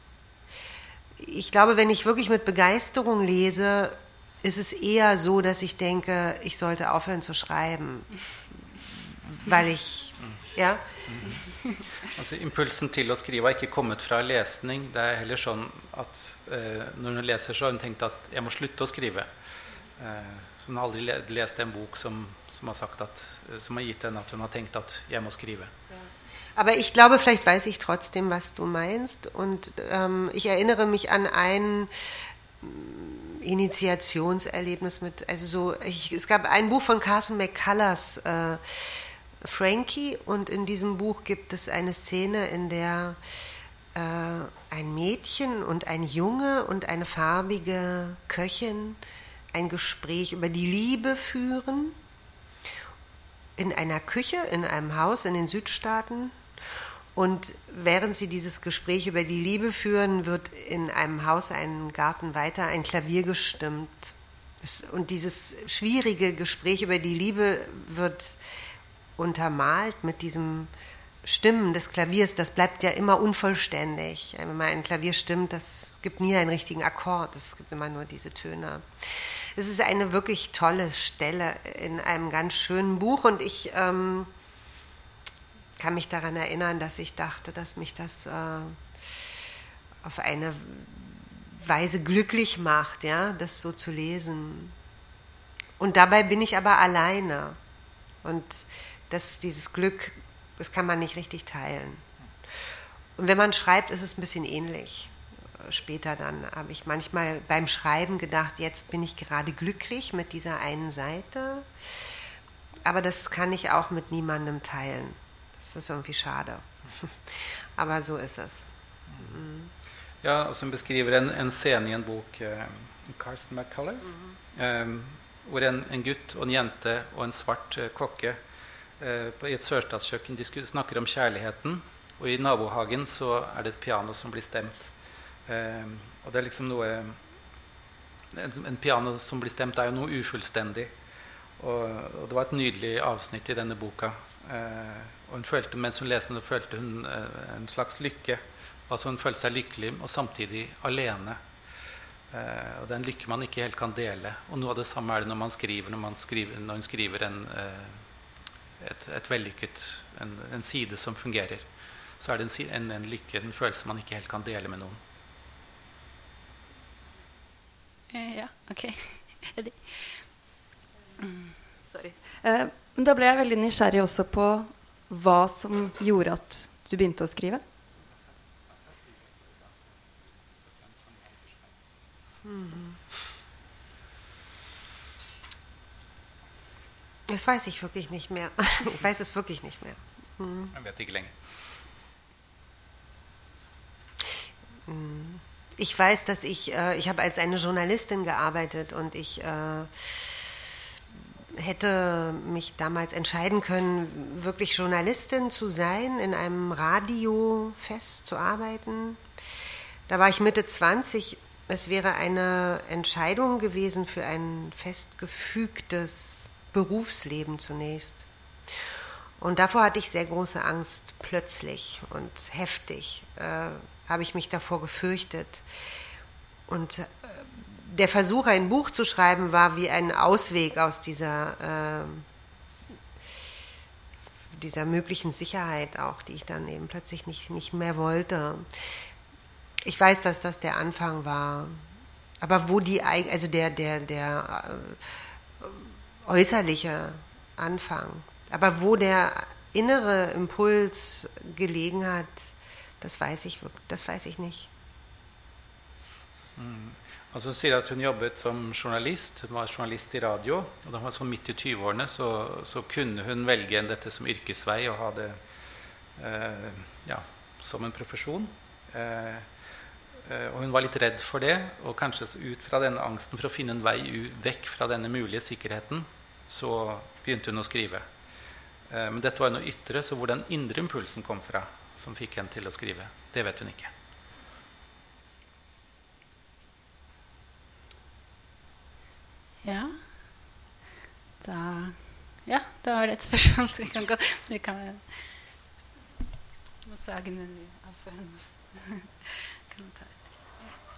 Ich glaube, wenn ich wirklich mit Begeisterung lese, ist es eher so, dass ich denke, ich sollte aufhören zu schreiben, weil ich, ja. Altså, impulsen til å skrive har ikke kommet fra lesning. Det er heller sånn at eh, når hun leser, så har hun tenkt at jeg må slutte å skrive. Eh, så hun har aldri le lest en bok som, som, har at, eh, som, har gitt henne at hun har tenkt at jeg må skrive. Aber ich glaube, vielleicht weiß ich trotzdem, was du meinst. Und ähm, ich erinnere mich an ein mm, Initiationserlebnis mit, also so, ich, es gab ein Buch von Carson McCullers, äh, Frankie und in diesem Buch gibt es eine Szene, in der äh, ein Mädchen und ein Junge und eine farbige Köchin ein Gespräch über die Liebe führen in einer Küche in einem Haus in den Südstaaten. Und während sie dieses Gespräch über die Liebe führen, wird in einem Haus, einen Garten weiter, ein Klavier gestimmt. Und dieses schwierige Gespräch über die Liebe wird untermalt mit diesem Stimmen des Klaviers, das bleibt ja immer unvollständig. Wenn man ein Klavier stimmt, das gibt nie einen richtigen Akkord, es gibt immer nur diese Töne. Es ist eine wirklich tolle Stelle in einem ganz schönen Buch und ich ähm, kann mich daran erinnern, dass ich dachte, dass mich das äh, auf eine Weise glücklich macht, ja, das so zu lesen. Und dabei bin ich aber alleine. Und das, dieses Glück, das kann man nicht richtig teilen. Und wenn man schreibt, ist es ein bisschen ähnlich. Später dann habe ich manchmal beim Schreiben gedacht, jetzt bin ich gerade glücklich mit dieser einen Seite. Aber das kann ich auch mit niemandem teilen. Das ist irgendwie schade. Aber so ist es. Mhm. Ja, altså Hun beskriver en, en scene i en bok, uh, Carsten McCullers, mm -hmm. um, hvor en, en, gutt og en jente og en svart kokke Eh, I et sørstatskjøkken snakker om kjærligheten. Og i nabohagen så er det et piano som blir stemt. Eh, og det er liksom noe En piano som blir stemt, er jo noe ufullstendig. Og, det var et nydelig avsnitt i denne boka. Eh, og hun følte, mens hun leste den, følte hun en slags lykke. Altså Hun følte seg lykkelig og samtidig alene. Og det er en lykke man ikke helt kan dele. Og noe av det samme er det når man skriver, når, man skriver, når hun skriver en, et, et vellykket, en, en, side som fungerer, så er det en, en, en, lykke, en følelse man ikke helt kan dele med noen. Eh, ja, ok. mm. Sorry. Eh, da ble jeg veldig nysgjerrig også på hva som gjorde at du begynte å skrive. Mm. Das weiß ich wirklich nicht mehr. Ich weiß es wirklich nicht mehr. Hm. Dann wird die länger. Hm. Ich weiß, dass ich, äh, ich habe als eine Journalistin gearbeitet und ich äh, hätte mich damals entscheiden können, wirklich Journalistin zu sein, in einem Radiofest zu arbeiten. Da war ich Mitte 20. Es wäre eine Entscheidung gewesen für ein festgefügtes Berufsleben zunächst. Und davor hatte ich sehr große Angst, plötzlich und heftig äh, habe ich mich davor gefürchtet. Und äh, der Versuch, ein Buch zu schreiben, war wie ein Ausweg aus dieser, äh, dieser möglichen Sicherheit auch, die ich dann eben plötzlich nicht, nicht mehr wollte. Ich weiß, dass das der Anfang war. Aber wo die, also der, der, der äh, äußerliche Anfang. Aber wo der innere Impuls gelegen hat, das weiß ich, das weiß ich nicht. Mm. Altså Hun sier at hun jobbet som journalist. Hun var journalist i radio. og Da hun var sånn midt i 20-årene, så, så, kunne hun velge dette som yrkesvei og ha det eh, ja, som en profesjon. Eh, Eh, og hun var litt redd for det. Og kanskje ut fra denne angsten for å finne en vei vekk fra denne mulige sikkerheten, så begynte hun å skrive. Eh, men dette var noe ytre, så hvor den indre impulsen kom fra, som fikk henne til å skrive, det vet hun ikke. Ja Da Ja, da var det et spørsmål. som kan gå Det kan, må sage den av kan ta.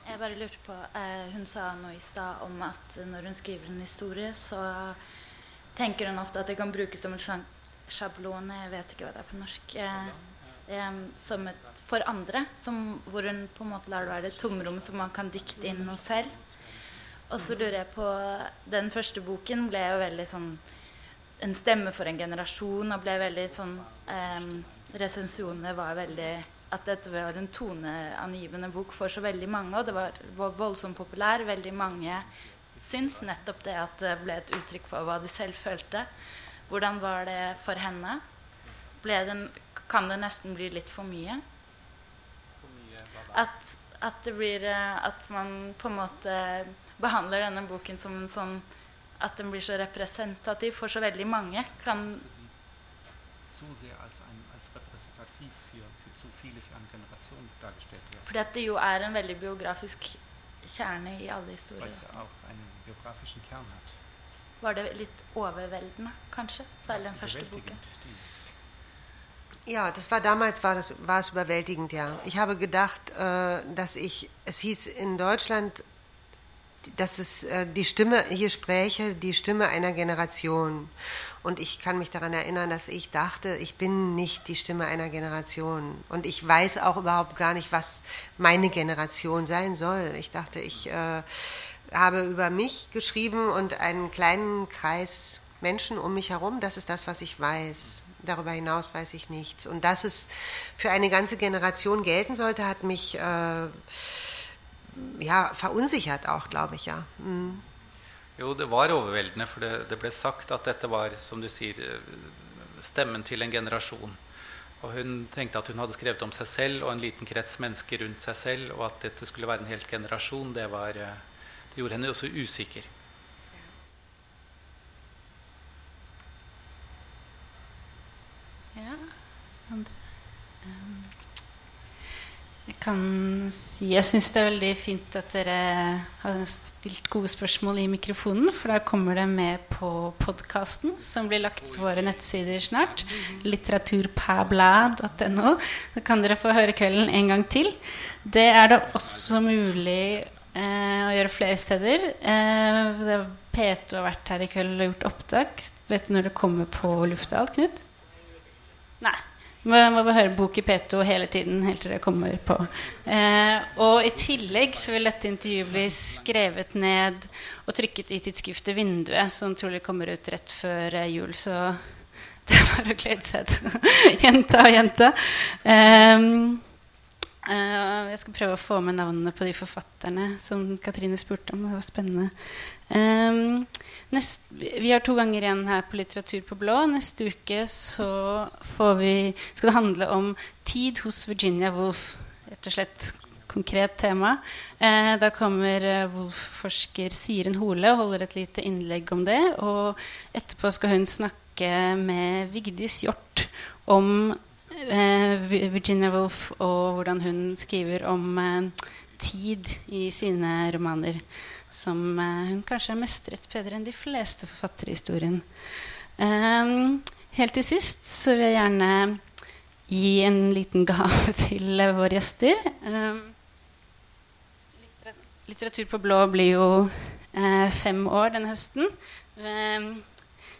Jeg bare lurte på eh, Hun sa noe i stad om at når hun skriver en historie, så tenker hun ofte at det kan brukes som en sjablone Jeg vet ikke hva det er på norsk. Eh, eh, som et, for andre. Som, hvor hun på en måte lar det være et tomrom som man kan dikte inn noe selv. Og så lurer jeg på Den første boken ble jo veldig sånn en stemme for en generasjon og ble veldig sånn eh, Resensjonene var veldig At dette var en toneangivende bok for så veldig mange, og det var, var voldsomt populær. Veldig mange syns nettopp det at det ble et uttrykk for hva de selv følte. Hvordan var det for henne? Ble den, kan det nesten bli litt for mye? At, at det blir eh, At man på en måte behandler denne boken som en sånn At den blir så representativ for så veldig mange. Kan so sehr als, ein, als repräsentativ für, für zu viele, für eine Generation dargestellt wird. Fordi at det jo er en veldig biografisk kjerne i alle historier. es biografischen Kern hat. Var det litt overveldende, kanskje? Særlig den første boken. Ja, das war damals war das war es überwältigend, ja. Ich habe gedacht, äh, dass ich es hieß in Deutschland, dass es äh, die Stimme hier spräche, die Stimme einer Generation. Und ich kann mich daran erinnern, dass ich dachte, ich bin nicht die Stimme einer Generation. Und ich weiß auch überhaupt gar nicht, was meine Generation sein soll. Ich dachte, ich äh, habe über mich geschrieben und einen kleinen Kreis Menschen um mich herum. Das ist das, was ich weiß. Darüber hinaus weiß ich nichts. Und dass es für eine ganze Generation gelten sollte, hat mich äh, ja, verunsichert auch, glaube ich, ja. Mm. Jo, det var overveldende, for det, det ble sagt at dette var som du sier, eh, stemmen til en generasjon. Og hun tenkte at hun hadde skrevet om seg selv og en liten krets mennesker rundt seg selv, og at dette skulle være en hel generasjon, det, var, eh, gjorde henne også usikker. Ja, Ehm, Jeg kan si Jeg syns det er veldig fint at dere har stilt gode spørsmål i mikrofonen, for da kommer det med på podkasten som blir lagt på våre nettsider snart. Litteraturpablad.no. Da kan dere få høre kvelden en gang til. Det er da også mulig å gjøre flere steder. Eh, P2 har vært her i kveld og gjort opptak. Vet du når det kommer på lufta, Knut? Nei. Man må høre bok i P2 hele tiden helt til det kommer på. Eh, og i tillegg så vil dette intervjuet bli skrevet ned og trykket i tidsskriftet Vinduet, som trolig kommer ut rett før eh, jul. Så det er bare å glede seg til jente og jente. Ehm, eh, jeg skal prøve å få med navnene på de forfatterne som Katrine spurte om. Det var spennende. Um, nest, vi har to ganger igjen her på Litteratur på blå. Neste uke så vi, skal det handle om tid hos Virginia Woolf. Rett og slett konkret tema. Uh, da kommer Woolf-forsker Siren Hole og holder et lite innlegg om det. Og etterpå skal hun snakke med Vigdis Hjort om Virginia Woolf og hvordan hun skriver om eh, tid i sine romaner. Som eh, hun kanskje har mestret bedre enn de fleste forfattere i historien. Helt til sist så vil jeg gjerne gi en liten gave til eh, våre gjester. Litteratur på blå blir jo eh, fem år denne høsten.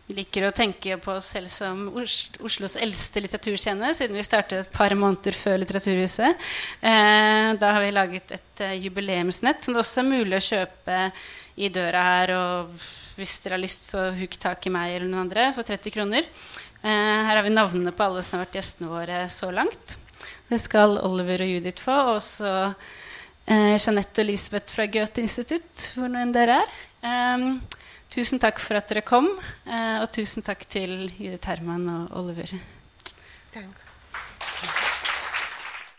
Vi liker å tenke på oss selv som Os Oslos eldste litteraturskjene, siden vi startet et par måneder før Litteraturhuset. Eh, da har vi laget et eh, jubileumsnett som det også er mulig å kjøpe i døra her. Og hvis dere har lyst, så huk tak i meg eller noen andre for 30 kroner. Eh, her har vi navnene på alle som har vært gjestene våre så langt. Det skal Oliver og Judith få. Og også Jeanette og Elisabeth fra Goethe-institutt, hvor nå enn dere er. Tusen takk for at dere kom, eh, og tusen takk til Judith Herman og Oliver. Danke.